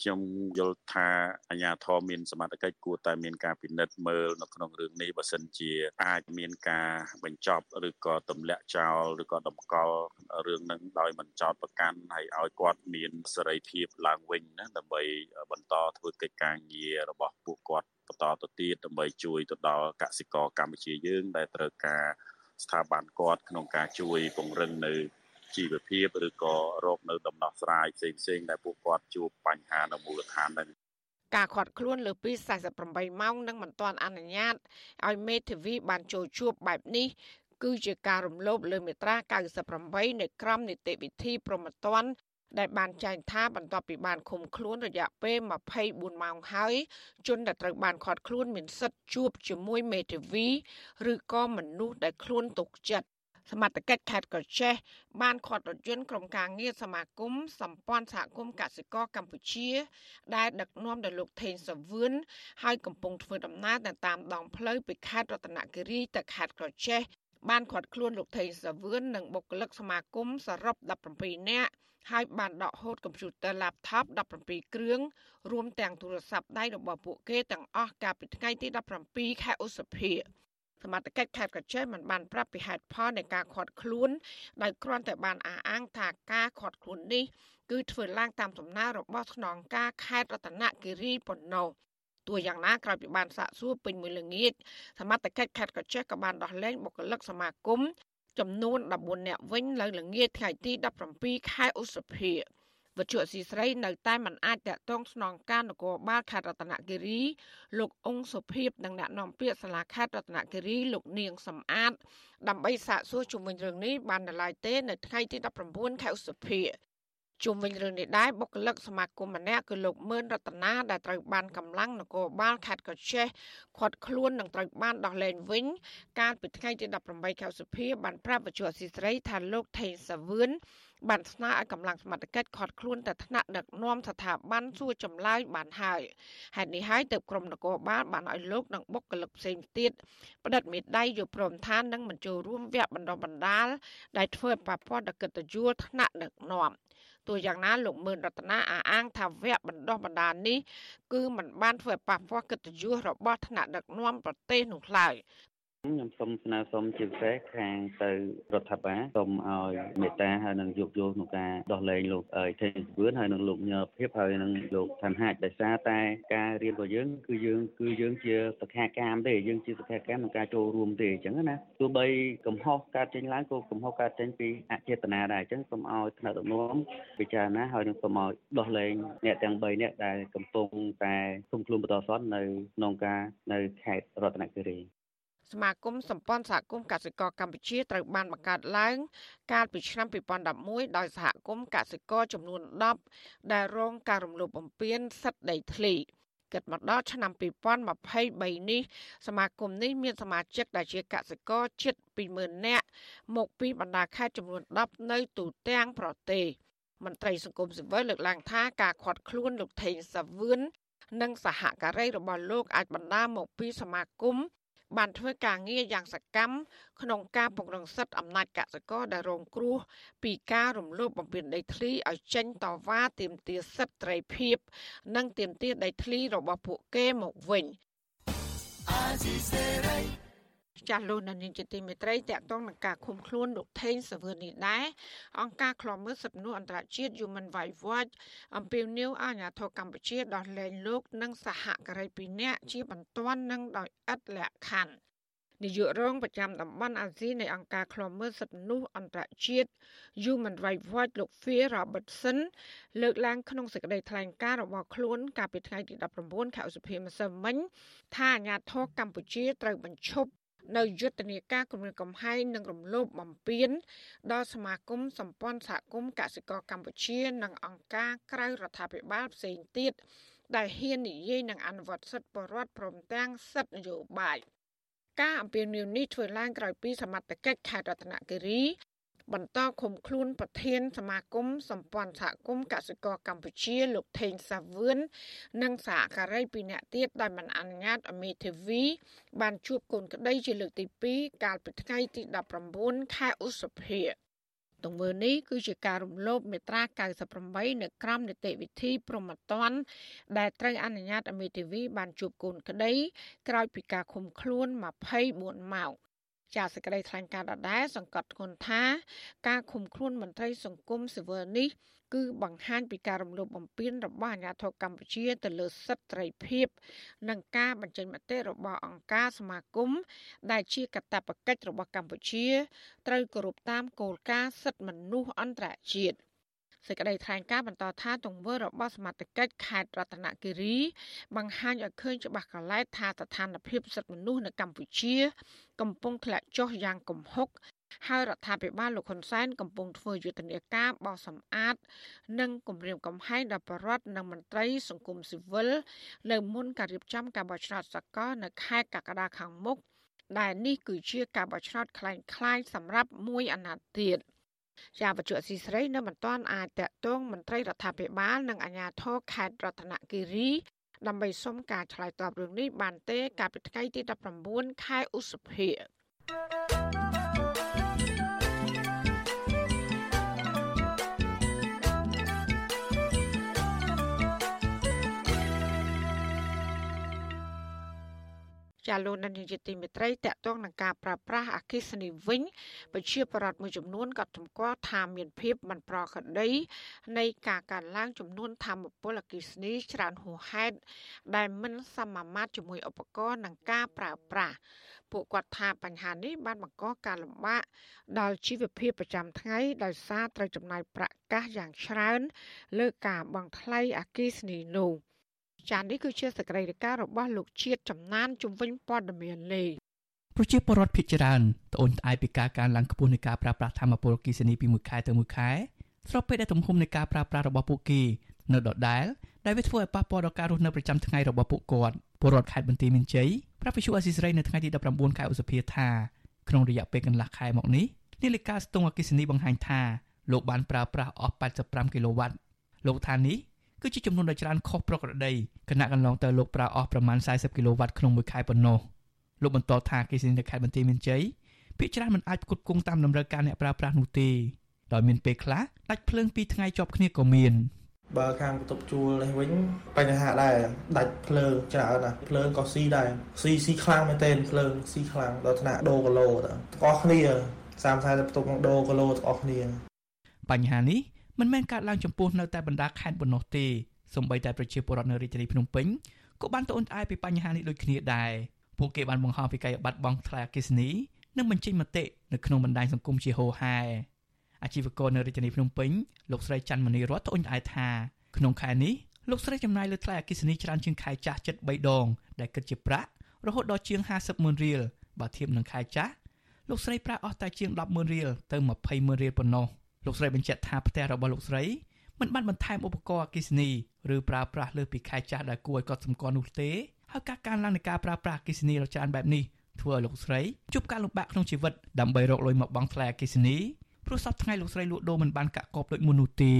ខ្ញុំយល់ថាអាជ្ញាធរមានសមត្ថកិច្ចគួរតែមានការពិនិត្យមើលនៅក្នុងរឿងនេះបើសិនជាអាចមានការបញ្ចប់ឬក៏ទម្លាក់ចោលឬក៏តម្កល់រឿងនឹងដោយមិនចោទប្រកាន់ហើយឲ្យគាត់មានសេរីភាពឡើងវិញណាដើម្បីបន្តធ្វើកិច្ចការងាររបស់ពួកគាត់បន្តទៅទៀតដើម្បីជួយទៅដល់កសិករកម្ពុជាយើងដែលត្រូវការស្ថាប័នគាត់ក្នុងការជួយពង្រឹងនៅ ជីវភាពឬក៏រកនៅដំណោះស្រាយផ្សេងផ្សេងដែលពួកគាត់ជួបបញ្ហានៅមូលដ្ឋានហ្នឹងការខាត់ខ្លួនលើពី48ម៉ោងនឹងមិនទាន់អនុញ្ញាតឲ្យមេធាវីបានចូលជួបបែបនេះគឺជាការរំលោភលើមាត្រា98នៃក្រមនីតិវិធីប្រមត្តនដែលបានចែងថាបន្ទាប់ពីបានឃុំខ្លួនរយៈពេល24ម៉ោងហើយជនដែលត្រូវបានឃាត់ខ្លួនមានសិទ្ធិជួបជាមួយមេធាវីឬក៏មនុស្សដែលខ្លួនទុកចិត្ត សមត្ថកិច្ចខេត្តកោះចេះបានខាត់រថយន្តក្រុមការងារសមាគមសម្ព័ន្ធសហគមន៍កសិករកម្ពុជា ដែលដឹកនាំដោយលោកថេងសាវឿនហើយកំពុងធ្វើដំណើរតាមដងផ្លូវពីខេត្តរតនគិរីទៅខេត្តកោះចេះបានខាត់ខ្លួនលោកថេងសាវឿននិងបុគ្គលិកសមាគមសរុប17នាក់ហើយបានដកហូតកុំព្យូទ័រ laptop 17គ្រឿងរួមទាំងទូរស័ព្ទដៃរបស់ពួកគេទាំងអស់កាលពីថ្ងៃទី17ខែឧសភា សមត្ថកិច្ចខេត្តកោះចេះមិនបានប្រាប់ពីហេតុផលនៃការខាត់ខ្លួនដោយគ្រាន់តែបានអះអាងថាការខាត់ខ្លួននេះគឺធ្វើឡើងតាមសំណើរបស់ស្នងការខេត្តរតនគិរីប៉ុណ្ណោះទោះយ៉ាងណាក្រោយពីបានសាកសួរពេញមួយល្ងាចសមត្ថកិច្ចខេត្តកោះចេះក៏បានដោះលែងបុគ្គលិកសមាគមចំនួន14នាក់វិញនៅល្ងាចថ្ងៃទី17ខែឧសភា វត្ថុអសីស្រីនៅតែមិនអាចតាក់ទងស្នងការនគរបាលខេត្តរតនគិរី លោកអង្គសុភីបនិងអ្នកនាំពាក្យសាលាខេត្តរតនគិរីលោកនាងសំអាតដើម្បីសាកសួរជុំវិញរឿងនេះបាននៅឡើយទេនៅថ្ងៃទី19ខែឧសភា ជុំវិញរឿងនេះដែរបុគ្គលិកសមាគមម្នាក់គឺលោកមឿនរតនាដែលត្រូវបានកម្លាំងនគរបាលខេត្តកោះចេះខាត់ខ្លួននិងត្រូវបានដោះលែងវិញ កាលពីថ្ងៃទី18ខែសុភាបានប្រាប់វិទ្យុអស៊ីសេរីថាលោកថេងសាវឿនបានស្នើឲ្យកម្លាំងសមត្ថកិច្ចខាត់ខ្លួនទៅថ្នាក់ដឹកនាំស្ថាប័នសួរចម្លើយបានហើយហេតុនេះហើយទើបក្រុមនគរបាលបានឲ្យលោកនិងបុគ្គលិកផ្សេងទៀតផ្តិតមេដៃយកព្រមថានឹងមិនចូលរួមវគ្គបណ្ដុះបណ្ដាលដែលធ្វើឲ្យប៉ះពាល់ដល់កិត្តិយសថ្នាក់ដឹកនាំ ទោះយ៉ាងណាលោកមឿនរតនាអះអាងថាវគ្គបណ្ដុះបណ្ដាលនេះគឺมันបានធ្វើឲ្យប៉ះពាល់កិត្តិយសរបស់ថ្នាក់ដឹកនាំប្រទេសនោះឡើយ ខ្ញុំសូមស្នើសុំជាពិសេសខាងទៅរដ្ឋាភិបាលសូមឲ្យមេត្តាហើយនឹងយោគយល់ក្នុងការដោះលែងលោកថេងសវឿនហើយនឹងលោកញើភាពហើយនឹងលោកឋានហាជដោយសារតែការរៀនរបស់យើងគឺយើងគឺយើងជាសខាកម្មទេយើងជាសខាកម្មក្នុងការចូលរួមទេអញ្ចឹងណាទោះបីកំហុសកើតចេញឡើងក៏កំហុសកើតចេញពីអចេតនាដែរអញ្ចឹងសូមឲ្យថ្នាក់ដឹកនាំពិចារណាហើយនឹងសូមឲ្យដោះលែងអ្នកទាំង3នាក់ដែលកំពុងតែគុំខ្លួនបន្តសន្ននៅក្នុងការនៅខេត្តរតនគិរី សមាគមសម្ព័ន្ធសហគមន៍កសិករកម្ពុជាត្រូវបានបង្កើតឡើង កាលពីឆ្នាំ2011ដោយសហគមន៍កសិករចំនួន10ដែលរងការរំលោភបំពានសិទ្ធិដីធ្លីគិតមកដល់ឆ្នាំ2023នេះសមាគមនេះមានសមាជិកដែលជាកសិករជិត20000នាក់មកពីបណ្ដាខេត្តចំនួន10នៅទូទាំងប្រទេសមន្ត្រីសង្គមស៊ីវិលលើកឡើងថាការខាត់ខ្លួនលោកថេងសាវឿននិងសហការីរបស់លោកអាចបណ្ដាលមកពីសមាគម បានធ្វើការងារយ៉ាងសកម្មក្នុងការពង្រឹងសិទ្ធិអំណាចកសិករដែលរងគ្រោះពីការរំលោភបំពានដីធ្លីឲ្យចេញតវ៉ាទាមទារសិទ្ធិត្រីភាព និងទាមទារដីធ្លីរបស់ពួកគេមកវិញ ចាស់លោកនាងជាទីមេត្រីតកតងនឹងការឃុំខ្លួនលោកថេងសាវឿននេះដែរអង្គការឃ្លាំមើលសិទ្ធិមនុស្សអន្តរជាតិ Human Rights Watch អំពាវនាវឲ្យអាជ្ញាធរកម្ពុជាដោះលែងលោក និងសហការីពីរនាក់ជាបន្ទាន់និងដោយឥតលក្ខខណ្ឌនាយករងប្រចាំតំបន់អាស៊ីនៃអង្គការឃ្លាំមើលសិទ្ធិមនុស្សអន្តរជាតិ Human Rights Watch លោក Phil Robertson លើកឡើងក្នុងសេចក្តីថ្លែងការណ៍របស់ខ្លួន កាលពីថ្ងៃទី19ខែឧសភាម្សិលមិញថាអាញាធរកម្ពុជាត្រូវបញ្ឈប់ នៅយុទ្ធនាការគម្រាមកំហែងនិងរំលោភបំពាន ដល់សមាគមសម្ព័ន្ធសហគមន៍កសិករកម្ពុជា និងអង្គការក្រៅរដ្ឋាភិបាលផ្សេងទៀតដែលហ៊ាននិយាយនឹងអនុវត្តសិទ្ធិបរិវត្តព្រមទាំងសិទ្ធិនយោបាយការអំពាវនាវនេះធ្វើឡើងក្រោយពីសមត្ថកិច្ចខេត្តរតនគិរី បន្តឃុំខ្លួនប្រធានសមាគមសម្ព័ន្ធសហគមន៍កសិករកម្ពុជាលោកថេងសាវឿននិងសហការីពីរនាក់ទៀតដោយមិនអនុញ្ញាតឲ្យមេធាវី បានជួបកូនក្តីជាលើកទី2កាលពីថ្ងៃទី19ខែឧសភាទង្វើនេះគឺជាការរំលោភមេត្រា98នៅក្រមនីតិវិធីប្រមត្តនដែលត្រូវអនុញ្ញាតឲ្យមេធាវីបានជួបកូនក្តីក្រោយពីការឃុំខ្លួន24ម៉ោង ចាសសេចក្តីថ្លែងការណ៍ដដែលសង្កត់ធ្ងន់ថាការឃុំខ្លួនមន្ត្រីសង្គមស៊ីវិលនេះគឺបង្ហាញពីការរំលោភបំពានរបស់អាជ្ញាធរកម្ពុជាទៅលើសិទ្ធិត្រីភាពនិងការបញ្ចេញមតិរបស់អង្គការសមាគមដែលជាកាតព្វកិច្ចរបស់កម្ពុជាត្រូវគោរពតាមគោលការណ៍សិទ្ធិមនុស្សអន្តរជាតិ។ សេចក្តីថ្លែងការណ៍បន្តថាទង្វើរបស់សមាជិកខេត្តរតនគិរីបង្ហាញឲ្យឃើញច្បាស់កលែតថាស្ថានភាពសិទ្ធិមនុស្សនៅកម្ពុជា កំពុងធ្លាក់ចុះយ៉ាងគំហុកហើយរដ្ឋាភិបាលលោកហ៊ុនសែនកំពុងធ្វើយុទ្ធនាការបោសសម្អាត និងគម្រាមកំហែងដល់ប្រជាពលរដ្ឋនិងមន្ត្រីសង្គមស៊ីវិលនៅមុនការរៀបចំការបោះឆ្នោតសកលនៅខែកក្កដាខាងមុខដែលនេះគឺជាការបោះឆ្នោតคล้ายៗសម្រាប់មួយអាណត្តិទៀត។ ជាបច្ចុប្បន្នស៊ីស្រីនៅមិនទាន់អាចតកតងមន្ត្រីរដ្ឋាភិបាលនិងអាជ្ញាធរខេត្តរតនគិរីដើម្បីសុំការឆ្លើយតបរឿងនេះបានទេកាលពីថ្ងៃទី19ខែឧសភា ចាលោកនាយកទីមេត្រីតកតងនឹងការប្រើប្រាស់អគិសនីវិញប្រជាប្រដ្ឋមួយចំនួនក៏ទំគាល់ថាមានភាពមិនប្រក្រតីនៃការកើនឡើងចំនួនធម្មពលអគិសនីច្រើនហួសហេតុដែលមិនសមាមាត្រជាមួយឧបករណ៍និងការប្រើប្រាស់ពួកគាត់ថាបញ្ហានេះបានបង្កការលំបាកដល់ជីវភាពប្រចាំថ្ងៃដោយសារត្រូវចំណាយប្រាក់កាសយ៉ាងច្រើន លើការបង់ថ្លៃអគិសនីនោះ។ ចាននេះគឺជាសកម្មភាពរបស់លោកជាតិចំណានជំវិញព័ត៌មានលេប្រជាពលរដ្ឋភ ieck ច្រើនត្អូញត្អែពីការកើនឡើងខ្ពស់នៃការប្រើប្រាស់ធម្មពលអគ្គិសនីពីមួយខែទៅមួយខែស្របពេលដែលទំហំនៃការប្រើប្រាស់របស់ពួកគេនៅដដែលដែលវាធ្វើឲ្យប៉ះពាល់ដល់ការរស់នៅប្រចាំថ្ងៃរបស់ពួកគាត់ពលរដ្ឋខេត្តបន្ទាយមានជ័យប្រាប់វិសុអេស៊ីសរ៉ៃនៅថ្ងៃទី19ខែឧសភាថាក្នុងរយៈពេលកន្លះខែមកនេះនាឡិកាស្ទង់អគ្គិសនីបង្ហាញថាលោកបានប្រើប្រាស់អស់85គីឡូវ៉ាត់លោកថានេះ គឺជាចំនួនដ៏ច្រើនខុសប្រក្រតីគណៈកន្លងទៅលោកប្រើអស់ប្រមាណ40គីឡូវ៉ាត់ក្នុងមួយខែប៉ុណ្ណោះលោកបន្តថាគេស៊ីននៅខេត្តបន្ទាយមានជ័យភាគច្រើនមិនអាចផ្គត់ផ្គង់តាមតម្រូវការអ្នកប្រើប្រាស់នោះទេដោយមានពេលខ្លះដាច់ភ្លើងពីរថ្ងៃជាប់គ្នាក៏មានបើខាងបន្ទប់ជួលនេះវិញបញ្ហាដែរដាច់ភ្លើងច្រើនណាស់ភ្លើងក៏ស៊ីដែរស៊ីស៊ីខ្លាំងមែនទែនភ្លើងស៊ីខ្លាំងដល់ថ្នាក់ដូរគីឡូទាំងអស់គ្នា30 40បន្ទប់នឹងដូរគីឡូទាំងអស់គ្នា បញ្ហានេះ មិនមែនកើតឡើងចំពោះនៅតែបណ្ដាខេត្តប៉ុណ្ណោះទេសូម្បីតែប្រជាពលរដ្ឋនៅរាជធានីភ្នំពេញក៏បានត្អូញត្អែពីបញ្ហានេះដូចគ្នាដែរពួកគេបានបង្ហោះពីកាយបាត់បង់ថ្លៃអគ្គិសនីនិងបញ្ចេញមតិនៅក្នុងបណ្ដាញសង្គមជាហូរហែអាជីវករនៅរាជធានីភ្នំពេញលោកស្រីច័ន្ទមនីរតត្អូញត្អែថាក្នុងខែនេះលោកស្រីចំណាយលើថ្លៃអគ្គិសនីច្រើនជាងខែចាស់ជិត3ដង ដែលគិតជាប្រាក់រហូតដល់ជាង50ម៉ឺនរៀលបើធៀបនឹងខែចាស់លោកស្រីប្រាក់អស់តែជាង10ម៉ឺនរៀលទៅ20ម៉ឺនរៀលប៉ុណ្ណោះ។ លោកស្រីបញ្ជាក់ថាផ្ទះរបស់លោកស្រីមិនបានបន្ថែមឧបករណ៍អគ្គិសនីឬប្រើប្រាស់លើពីខែចាស់ដែលគួរឲ្យកត់សម្គាល់នោះទេហើយការកើនឡើងនៃការប្រើប្រាស់អគ្គិសនីរច្រើនបែបនេះធ្វើឲ្យលោកស្រីជួបការលំបាកក្នុងជីវិតដើម្បីរកលុយមកបង់ថ្លៃអគ្គិសនីព្រោះសប្តាហ៍ថ្ងៃលោកស្រីលក់ដូរមិនបានកាក់កបដូចមុននោះទេ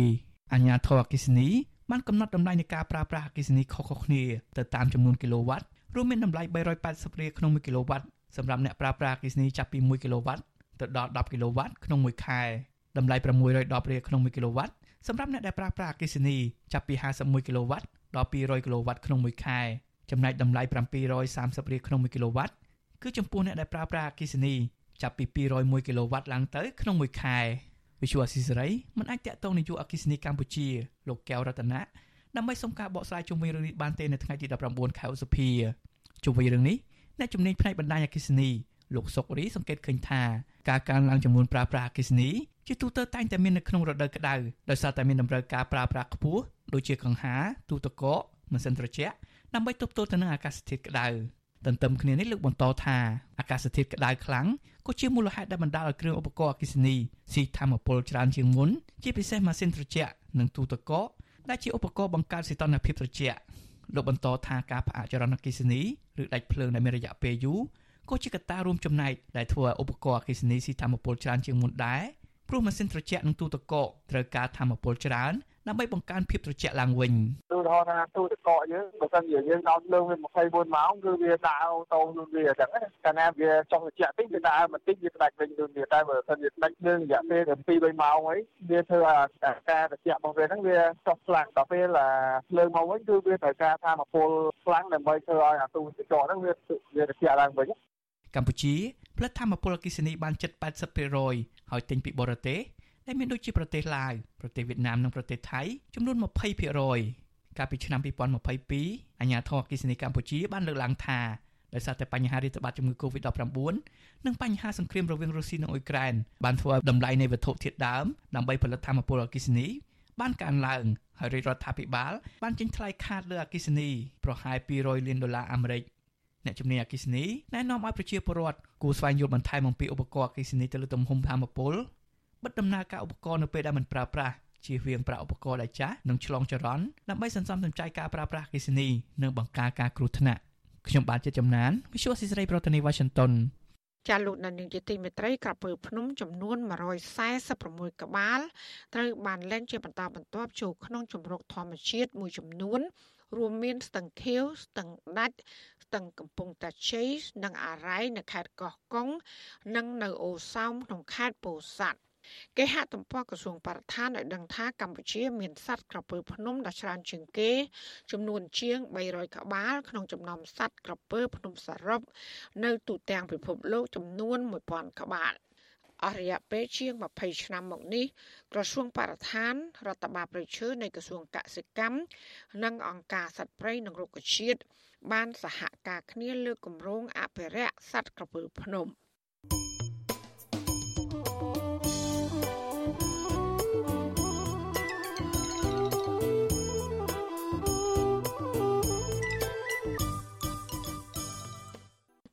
អញ្ញាធរអគ្គិសនីបានកំណត់តម្លៃនៃការប្រើប្រាស់អគ្គិសនីខុសៗគ្នាទៅតាមចំនួនគីឡូវ៉ាត់រួមមានតម្លៃ380រៀលក្នុង1គីឡូវ៉ាត់សម្រាប់អ្នកប្រើប្រាស់អគ្គិសនីចាប់ពី1គីឡូវ៉ាត់ទៅដល់10គីឡូវ៉ាត់ក្នុងមួយខែ តម្លៃ610រៀលក្នុង1គីឡូវ៉ាត់សម្រាប់អ្នកដែលប្រើប្រាស់អគ្គិសនីចាប់ពី51គីឡូវ៉ាត់ដល់200គីឡូវ៉ាត់ក្នុងមួយខែចំណែកតម្លៃ730រៀលក្នុង1គីឡូវ៉ាត់គឺចំពោះអ្នកដែលប្រើប្រាស់អគ្គិសនីចាប់ពី201គីឡូវ៉ាត់ឡើងទៅក្នុងមួយខែវិសុវអស៊ីសេរីមិនអាចតាក់ទងនាយកអគ្គិសនីកម្ពុជាលោកកែវរតនាដើម្បីសុំការបកស្រាយជុំវិញរឿងនេះបានទេនៅថ្ងៃទី19ខែឧសភាជុំវិញរឿងនេះអ្នកជំនាញផ្នែកបណ្ដាញអគ្គិសនីលោកសុករីសង្កេតឃើញថាការកើនឡើងចំនួនប្រើប្រាស់អគ្គិសនី ជាទូទៅតែងតែមាននៅក្នុងរដូវក្តៅដោយសារតែមានតម្រូវការប្រើប្រាស់ខ្ពស់ដូចជាកង្ហារទូទឹកកកម៉ាស៊ីនត្រជាក់ដើម្បីទប់ទល់ទៅនឹងអាកាសធាតុក្តៅទន្ទឹមគ្នានេះលោកបន្តថាអាកាសធាតុក្តៅខ្លាំងក៏ជាមូលហេតុដែលបណ្ដាលឲ្យគ្រឿងឧបករណ៍អគ្គិសនីស៊ីធម្មពលច្រើនជាងមុនជាពិសេសម៉ាស៊ីនត្រជាក់និងទូទឹកកកដែលជាឧបករណ៍បង្កើតសីតុណ្ហភាពត្រជាក់លោកបន្តថាការផ្អាកចរន្តអគ្គិសនីឬដាច់ភ្លើងដែលមានរយៈពេលយូរក៏ជាកត្តារួមចំណែកដែលធ្វើឲ្យឧបករណ៍អគ្គិសនីស៊ីធម្មពលច្រើនជាងមុនដែរ ព្រោះម៉ាស៊ីនត្រជាក់និងទូទឹកកកត្រូវការធម្មពលច្រើនដើម្បីបង្កើនភាពត្រជាក់ឡើងវិញឧទាហរណ៍ថាទូទឹកកកយើងបើសិនជាយើងដោតលើវា24ម៉ោងគឺវាដើរអូតូខ្លួនវាអញ្ចឹងណាកាលណាវាចុះត្រជាក់តិចវាដើរបន្តិចវាផ្ដាច់វិញដូចវាតែបើសិនជាផ្ដាច់លើរយៈពេល2 3ម៉ោងហើយវាធ្វើឲ្យការត្រជាក់របស់វាហ្នឹងវាចុះខ្លាំងដល់ពេលលើមកវិញគឺវាត្រូវការធម្មពលខ្លាំងដើម្បីធ្វើឲ្យអាទូទឹកកកហ្នឹងវាវាត្រជាក់ឡើងវិញ កម្ពុជាផលិតធម្មពលអគ្គិសនីបានជិត80%ហើយទិញពីបរទេសដែលមានដូចជាប្រទេសឡាវប្រទេសវៀតណាមនិងប្រទេសថៃចំនួន20%កាលពីឆ្នាំ2022អាជ្ញាធរអគ្គិសនីកម្ពុជាបានលើកឡើងថាដោយសារតែបញ្ហារាតត្បាតជំងឺ Covid-19 និងបញ្ហាសង្គ្រាមរវាងរុស្ស៊ីនិងអ៊ុយក្រែនបានធ្វើឲ្យតម្លៃនៃវត្ថុធាតុដើមដើម្បីផលិតធម្មពលអគ្គិសនីបានកើនឡើងហើយរាជរដ្ឋាភិបាលបានចេញថ្លៃខាតលើអគ្គិសនីប្រហែល200លានដុល្លារអាមេរិក អ្នកជំនាញអគ្គិសនីណែនាំឲ្យប្រជាពលរដ្ឋគួរស្វែងយល់បន្ថែមអំពីឧបករណ៍អគ្គិសនីទៅលើទំហំធម្មពលបិទដំណើរការឧបករណ៍នៅពេលដែលមិនប្រើប្រាស់ជៀសវាងប្រាក់ឧបករណ៍ដែលចាស់និងឆ្លងចរន្តដើម្បីសន្សំសំចៃការប្រើប្រាស់អគ្គិសនីនិងបង្ការការគ្រោះថ្នាក់ខ្ញុំបាទជាចំណាន Visual ស៊ីស្រីប្រធានាទី Washington ចាលោកនានីជាទីមេត្រីក្រពើភ្នំចំនួន146ក្បាលត្រូវបានលែងជាបន្តបន្ទាប់ចូលក្នុងជំរកធម្មជាតិមួយចំនួន រួមមានស្ទឹងខៀវស្ទឹងដាច់ស្ទឹងកំពង់តាជ័យនិងអារ៉ៃនៅខេត្តកោះកុងនិងនៅអូសោមក្នុងខេត្តពោធិ៍សាត់គេហទំព័រក្រសួងបរិស្ថានឲ្យដឹងថាកម្ពុជាមានសត្វក្រពើភ្នំដ៏ច្រើនជាងគេ ចំនួនជាង300ក្បាលក្នុងចំណោមសត្វក្រពើភ្នំសរុបនៅទូទាំងពិភពលោកចំនួន1000ក្បាលអរិយាពេលជាង20ឆ្នាំមកនេះក្រសួងបរិស្ថានរដ្ឋបាលប្រជើនៃក្រសួងកសិកម្មនិងអង្គការសត្វព្រៃនិងរុក្ខជាតិ បានសហការគ្នាលើកគម្រោងអភិរក្សសត្វក្រពើភ្នំ។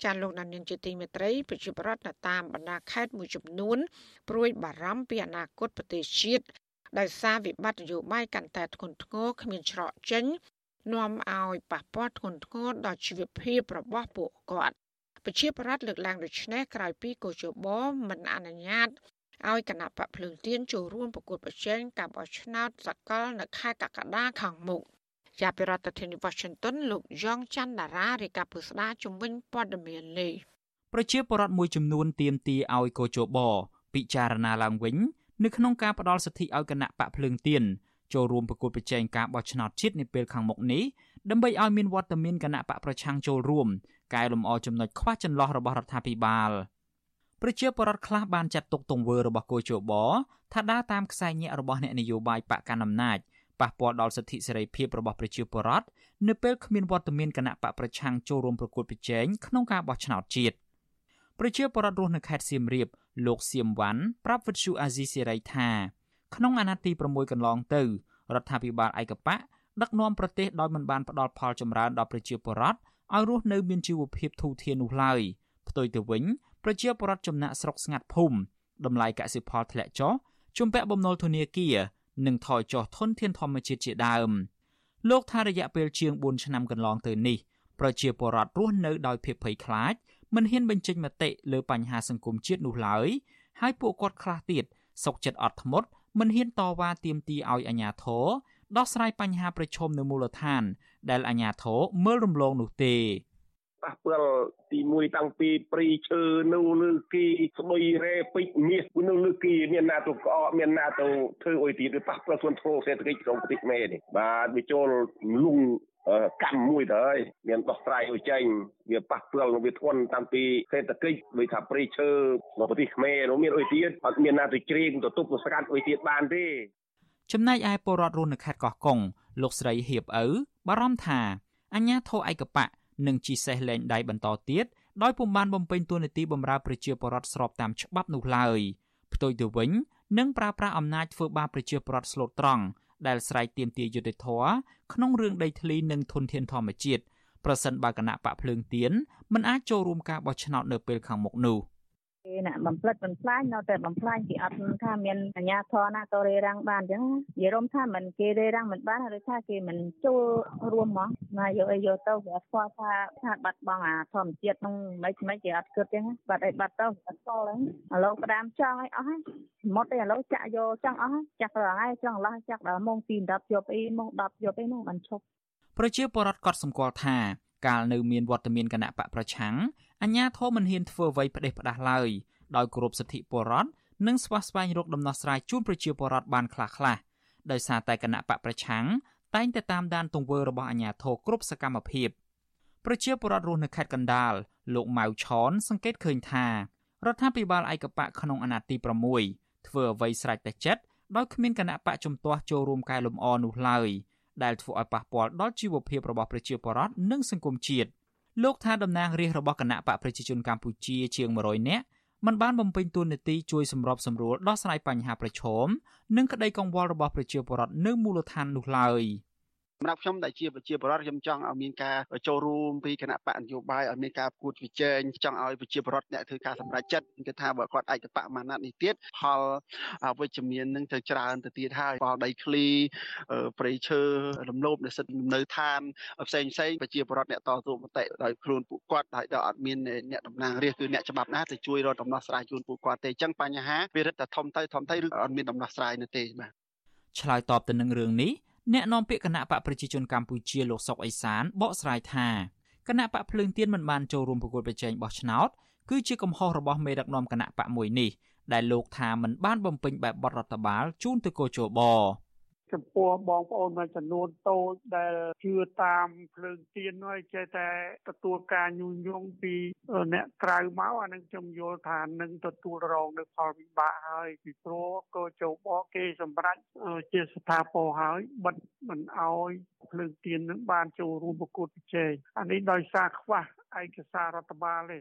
ចាលោកដានៀងជាទីមេត្រីប្រជាប្រដ្ឋនៅតាមបណ្ដាខេត្តមួយចំនួនព្រួយបារម្ភពីអនាគតប្រទេសជាតិដោយសារវិបត្តិនយោបាយកាន់តែធ្ងន់ធ្ងរគ្មានច្រកចេញ នាំឲ្យប៉ះពាល់ធ្ងន់ធ្ងរដល់ជីវភាពរបស់ពួកគាត់ប្រជាប្រដ្ឋលើកឡើងដូចនេះក្រោយពីកោជបមិនអនុញ្ញាតឲ្យគណៈបកភ្លើងទៀនចូលរួមប្រកួតប្រជែងការបោះឆ្នោតសកលនៅខែកក្កដាខាងមុខជាប្រធានាធិបតី Washington លោកយ៉ងច័ន្ទដារារាយការណ៍ពុស្ដាជំវិញព័ត៌មាននេះប្រជាពលរដ្ឋមួយចំនួនទាមទារឲ្យកោជបពិចារណាឡើងវិញ នៅក្នុងការផ្ដល់សិទ្ធិឲ្យគណៈបកភ្លើងទៀន ចូលរួមប្រគល់ប្រជែងការបោះឆ្នោតជាតិនាពេលខាងមុខនេះដើម្បីឲ្យមានវត្តមានគណៈបកប្រឆាំងចូលរួមកែលម្អចំណុចខ្វះចន្លោះរបស់រដ្ឋាភិបាលប្រជាពលរដ្ឋខ្លះបានចាត់ទុកទង្វើរបស់កោជបថាដើរតាមខ្សែញាក់របស់អ្នកនយោបាយបកកណ្ដាលអំណាចប៉ះពាល់ដល់សិទ្ធិសេរីភាពរបស់ប្រជាពលរដ្ឋនៅពេលគ្មានវត្តមានគណៈបកប្រឆាំងចូលរួមប្រកួតប្រជែងក្នុងការបោះឆ្នោតជាតិប្រជាពលរដ្ឋរស់នៅខេត្តសៀមរាបលោកសៀមវ៉ាន់ប្រាប់វិទ្យុអាស៊ីសេរីថា ក្នុងអាណត្តិទី6កន្លងទៅរដ្ឋាភិបាលឯកបកដឹកនាំប្រទេសដោយមិនបានផ្ដល់ផលចម្រើនដល់ប្រជាពលរដ្ឋឲ្យរស់នៅមានជីវភាពធូរធាននោះឡើយផ្ទុយទៅវិញប្រជាពលរដ្ឋចំណាក់ស្រុកស្ងាត់ភូមិតម្លៃកសិផលធ្លាក់ចុះជំពាក់បំណុលធនាគារនិងថយចុះធនធានធម្មជាតិជាដើមលោកថារយៈពេលជាង4ឆ្នាំកន្លងទៅនេះប្រជាពលរដ្ឋរស់នៅដោយភាពភ័យខ្លាចមិនហ៊ានបញ្ចេញមតិលើបញ្ហាសង្គមជាតិនោះឡើយហើយពួកគាត់ខ្លះទៀតសុកចិត្តអត់ធ្មត់ មិនហ៊ានតវ៉ាទាមទារឲ្យអាជ្ញាធរដោះស្រាយបញ្ហាប្រឈមនៅមូលដ្ឋាន ដែលអាជ្ញាធរមើលរំលងនោះទេប៉ះពាល់ទី1តាំងពីព្រីឈើនៅលើគីស្បៃរ៉េពេជ្រមាសនៅលើគីមានណាទៅក្អកមានណាទៅធ្វើអុយទៀតវាប៉ះពាល់ខ្លួនធោសេដ្ឋកិច្ចក្នុងប្រទេសខ្មែរនេះបាទវាចូលលុង កម្មមួយទៅហើយមានដោះស្រាយឲ្យចេញវាប៉ះពាល់នឹងវាធ្ងន់តាំងពីសេដ្ឋកិច្ចដូចថាព្រៃឈើនៅប្រទេសខ្មែរនោះមានអុយទៀតអត់មានណាទៅជ្រៀងទៅទប់ទៅស្កាត់អុយទៀតបានទេចំណែកឯពលរដ្ឋរស់នៅខេត្តកោះកុងលោកស្រីហៀបឪបារម្ភថាអញ្ញាធរឯកបៈនឹងជីសេះលែងដៃបន្តទៀតដោយពុំបានបំពេញតួនាទីបម្រើប្រជាពលរដ្ឋស្របតាមច្បាប់នោះឡើយផ្ទុយទៅវិញនឹងប្រើប្រាស់អំណាចធ្វើបាបប្រជាពលរដ្ឋស្លូតត្រង់ ដែលស្រែកទាមទារយុត្តិធម៌ក្នុងរឿងដីធ្លីនិងធនធានធម្មជាតិប្រសិនបើគណៈបកភ្លើងទៀនមិនអាចចូលរួមការបោះឆ្នោតនៅពេលខាងមុខនោះ។ គេណាបំផ្លិចបំផ្លាញនៅតែបំផ្លាញគេអត់ថាមានអញ្ញាធរណាក៏រេរាំងបានអញ្ចឹងនិយាយរំថាមិនគេរេរាំងមិនបានឬថាគេមិនចូលរួមហ្មងណាយកអីយកទៅគេអត់ស្គាល់ថាថាបាត់បង់អាធម្មជាតិក្នុងមិនមិនគេអត់គិតអញ្ចឹងបាត់អីបាត់ទៅអត់ស្គាល់ហ្នឹងឥឡូវផ្ដាំចង់ឲ្យអស់ហើយមុតឯឥឡូវចាក់យកចង់អស់ចាក់ដល់ហើយចង់ឡោះចាក់ដល់ម៉ោង2 10យកអីម៉ោង10យកអីនោះបានឈប់ប្រជាពលរដ្ឋក៏សម្គាល់ថាកាលនៅមានវត្តមានគណៈបកប្រឆាំង អញ្ញាធមមិនហ៊ានធ្វើអ្វីផ្ដេសផ្ដាសឡើយដោយគោរពសិទ្ធិពលរដ្ឋនិងស្វះស្វែងរកដំណោះស្រាយជូនប្រជាពលរដ្ឋបានខ្លះខ្លះដោយសារតែគណៈបកប្រឆាំងតែងតែតាមដានទង្វើរបស់អាជ្ញាធរគ្រប់សកម្មភាពប្រជាពលរដ្ឋរស់នៅខេត្តកណ្ដាលលោកម៉ៅឆនសង្កេតឃើញថារដ្ឋាភិបាលឯកបកក្នុងអាណត្តិទី6ធ្វើអ្វីស្រេចតែចិត្តដោយគ្មានគណៈបកជំទាស់ចូលរួមកែលម្អនោះឡើយដែលធ្វើឲ្យប៉ះពាល់ដល់ជីវភាពរបស់ប្រជាពលរដ្ឋនិងសង្គមជាតិ លោកថាតំណាងរាស្ត្ររបស់គណៈបកប្រជាជនកម្ពុជាជាង100នាក់មិនបានបំពេញតួនាទីជួយសម្របសម្រួលដោះស្រាយបញ្ហាប្រឈមនិងក្តីកង្វល់របស់ប្រជាពលរដ្ឋនៅមូលដ្ឋាននោះឡើយ។ សម្រាប់ខ្ញុំដែលជាប្រជាពលរដ្ឋខ្ញុំចង់ឲ្យមានការចូលរួមពីគណៈបកនយោបាយឲ្យមានការប្រកួតប្រជែងចង់ឲ្យប្រជាពលរដ្ឋអ្នកធ្វើការសម្រេចចិត្តគឺថាបើគាត់ឯកបកមាណនេះទៀតផលវិជ្ជមាននឹងទៅច្រើនទៅទៀតហើយផលដីឃ្លីព្រៃឈើរំលោភនិស្សិតលំនៅឋានផ្សេងផ្សេងប្រជាពលរដ្ឋអ្នកតស៊ូមតិដោយខ្លួនពួកគាត់ហើយដល់អត់មានអ្នកតំណាងរាស្ត្រគឺអ្នកច្បាប់ណាទៅជួយរកដំណោះស្រាយជូនពួកគាត់ទេអញ្ចឹងបញ្ហាវារឹតតែធំទៅធំទៅឬអត់មានដំណោះស្រាយនោះទេបាទឆ្លើយតបទៅនឹងរឿងនេះ អ្នកនាំពាក្យគណៈបកប្រជាជនកម្ពុជាលោកសុកអេសានបកស្រាយថាគណៈបកភ្លើងទៀនមិនបានចូលរួមប្រគល់ប្រជែងបោះឆ្នោតគឺជាកំហុសរបស់មេដឹកនាំគណៈបកមួយនេះដែលលោកថាមិនបានបំពេញបែបបទរដ្ឋបាលជូនទៅកោជប ចំពោះបងប្អូនមួយចំនួនតូចដែលជឿតាមភ្លើងទៀនហើយចេះតែទទួលការញុះញង់ពីអ្នកក្រៅមកអានឹងខ្ញុំយល់ថានឹងទទួលរងនៅផលវិបាកហើយពីព្រោះក៏ជោបគេសម្រាប់ជាស្ថាពរហើយបិទមិនអោយភ្លើងទៀននឹងបានចូលរួមប្រកួតប្រជែងអានេះដោយសារខ្វះឯកសាររដ្ឋបាលទេ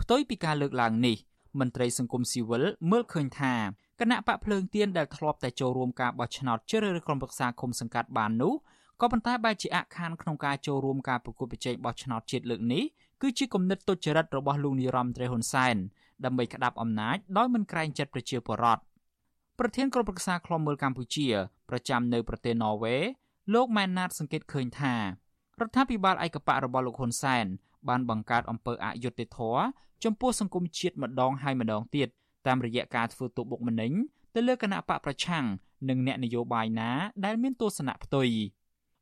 ផ្ទុយពីការលើកឡើងនេះមន្ត្រីសង្គមស៊ីវិលមើលឃើញថា គណៈបកភ្លើងទៀនដែលធ្លាប់តែចូលរួមការបោះឆ្នោតជ្រើសរើសក្រុមប្រឹក្សាគុំសង្កាត់បាននោះក៏ប៉ុន្តែបែរជាអខានក្នុងការចូលរួមការប្រគល់ប្រជែងបោះឆ្នោតជាតិលើកនេះគឺជាគំនិតទុច្ចរិតរបស់លោកនាយរដ្ឋមន្ត្រីហ៊ុនសែនដើម្បីក្តាប់អំណាចដោយមិនក្រែងចិត្តប្រជាពលរដ្ឋប្រធានក្រុមប្រឹក្សាឃ្លាំមើលកម្ពុជាប្រចាំនៅប្រទេសន័រវេលោកម៉ែនណាតសង្កេតឃើញថារដ្ឋាភិបាលឯកបៈរបស់លោកហ៊ុនសែនបានបង្កើតអំពើអយុត្តិធម៌ចំពោះសង្គមជាតិម្ដងហើយម្ដងទៀត តាមរយៈការធ្វើទុកបុកម្នេញទៅលើគណៈបកប្រឆាំងនិងអ្នកនយោបាយណាដែលមានទស្សនៈផ្ទុយ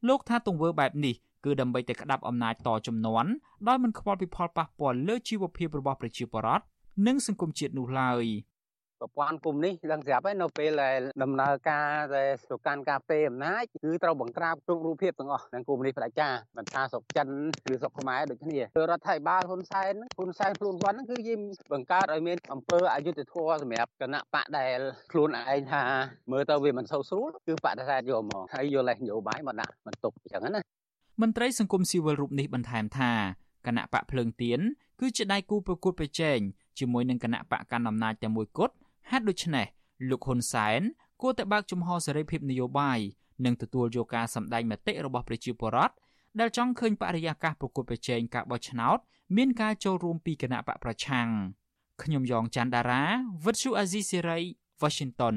លោកថាទង្វើបែបនេះគឺដើម្បីតែក្តាប់អំណាចតចំនួនដោយមិនខ្វល់ពីផលប៉ះពាល់លើជីវភាពរបស់ប្រជាពលរដ្ឋនិងសង្គមជាតិនោះឡើយ ប្រព័ន្ធគុំនេះដឹងស្រាប់ហើយនៅពេលដែលដំណើរការដែលទៅកាន់ការពេអំណាចគឺត្រូវបង្ក្រាបគ្រប់រូបភាពទាំងអស់ទាំងគុំនេះផ្ដាច់ការមិនថាស្រុកចិនឬស្រុកខ្មែរដូចគ្នារដ្ឋាភិបាលហ៊ុនសែនហ៊ុនសែនខ្លួនគាត់ហ្នឹងគឺយាមបង្កើតឲ្យមានអំពើអយុត្តិធម៌សម្រាប់គណៈបកដែលខ្លួនឯងថាមើលទៅវាមិនសូវស្រួលគឺបដិសេធយកមកហើយយកលេសនយោបាយមកដាក់បន្ទប់អញ្ចឹងណាមន្ត្រីសង្គមស៊ីវិលរូបនេះបន្ថែមថាគណៈបកភ្លើងទៀនគឺជាដៃគូប្រកួតប្រជែងជាមួយនឹងគណៈបកកណ្ដាលអំណាចតែមួយគត់ ហេតុដូច្នេះលោកហ៊ុនសែនគួរតែបើកចំហសេរីភាពនយោបាយនិងទទួលយកការសម្ដែងមតិរបស់ប្រជាពលរដ្ឋដែលចង់ឃើញបរិយាកាសប្រកួតប្រជែងការបោះឆ្នោតមានការចូលរួមពីគណៈបកប្រឆាំងខ្ញុំយ៉ងច័ន្ទដារាវិទ្យុអាស៊ីសេរី Washington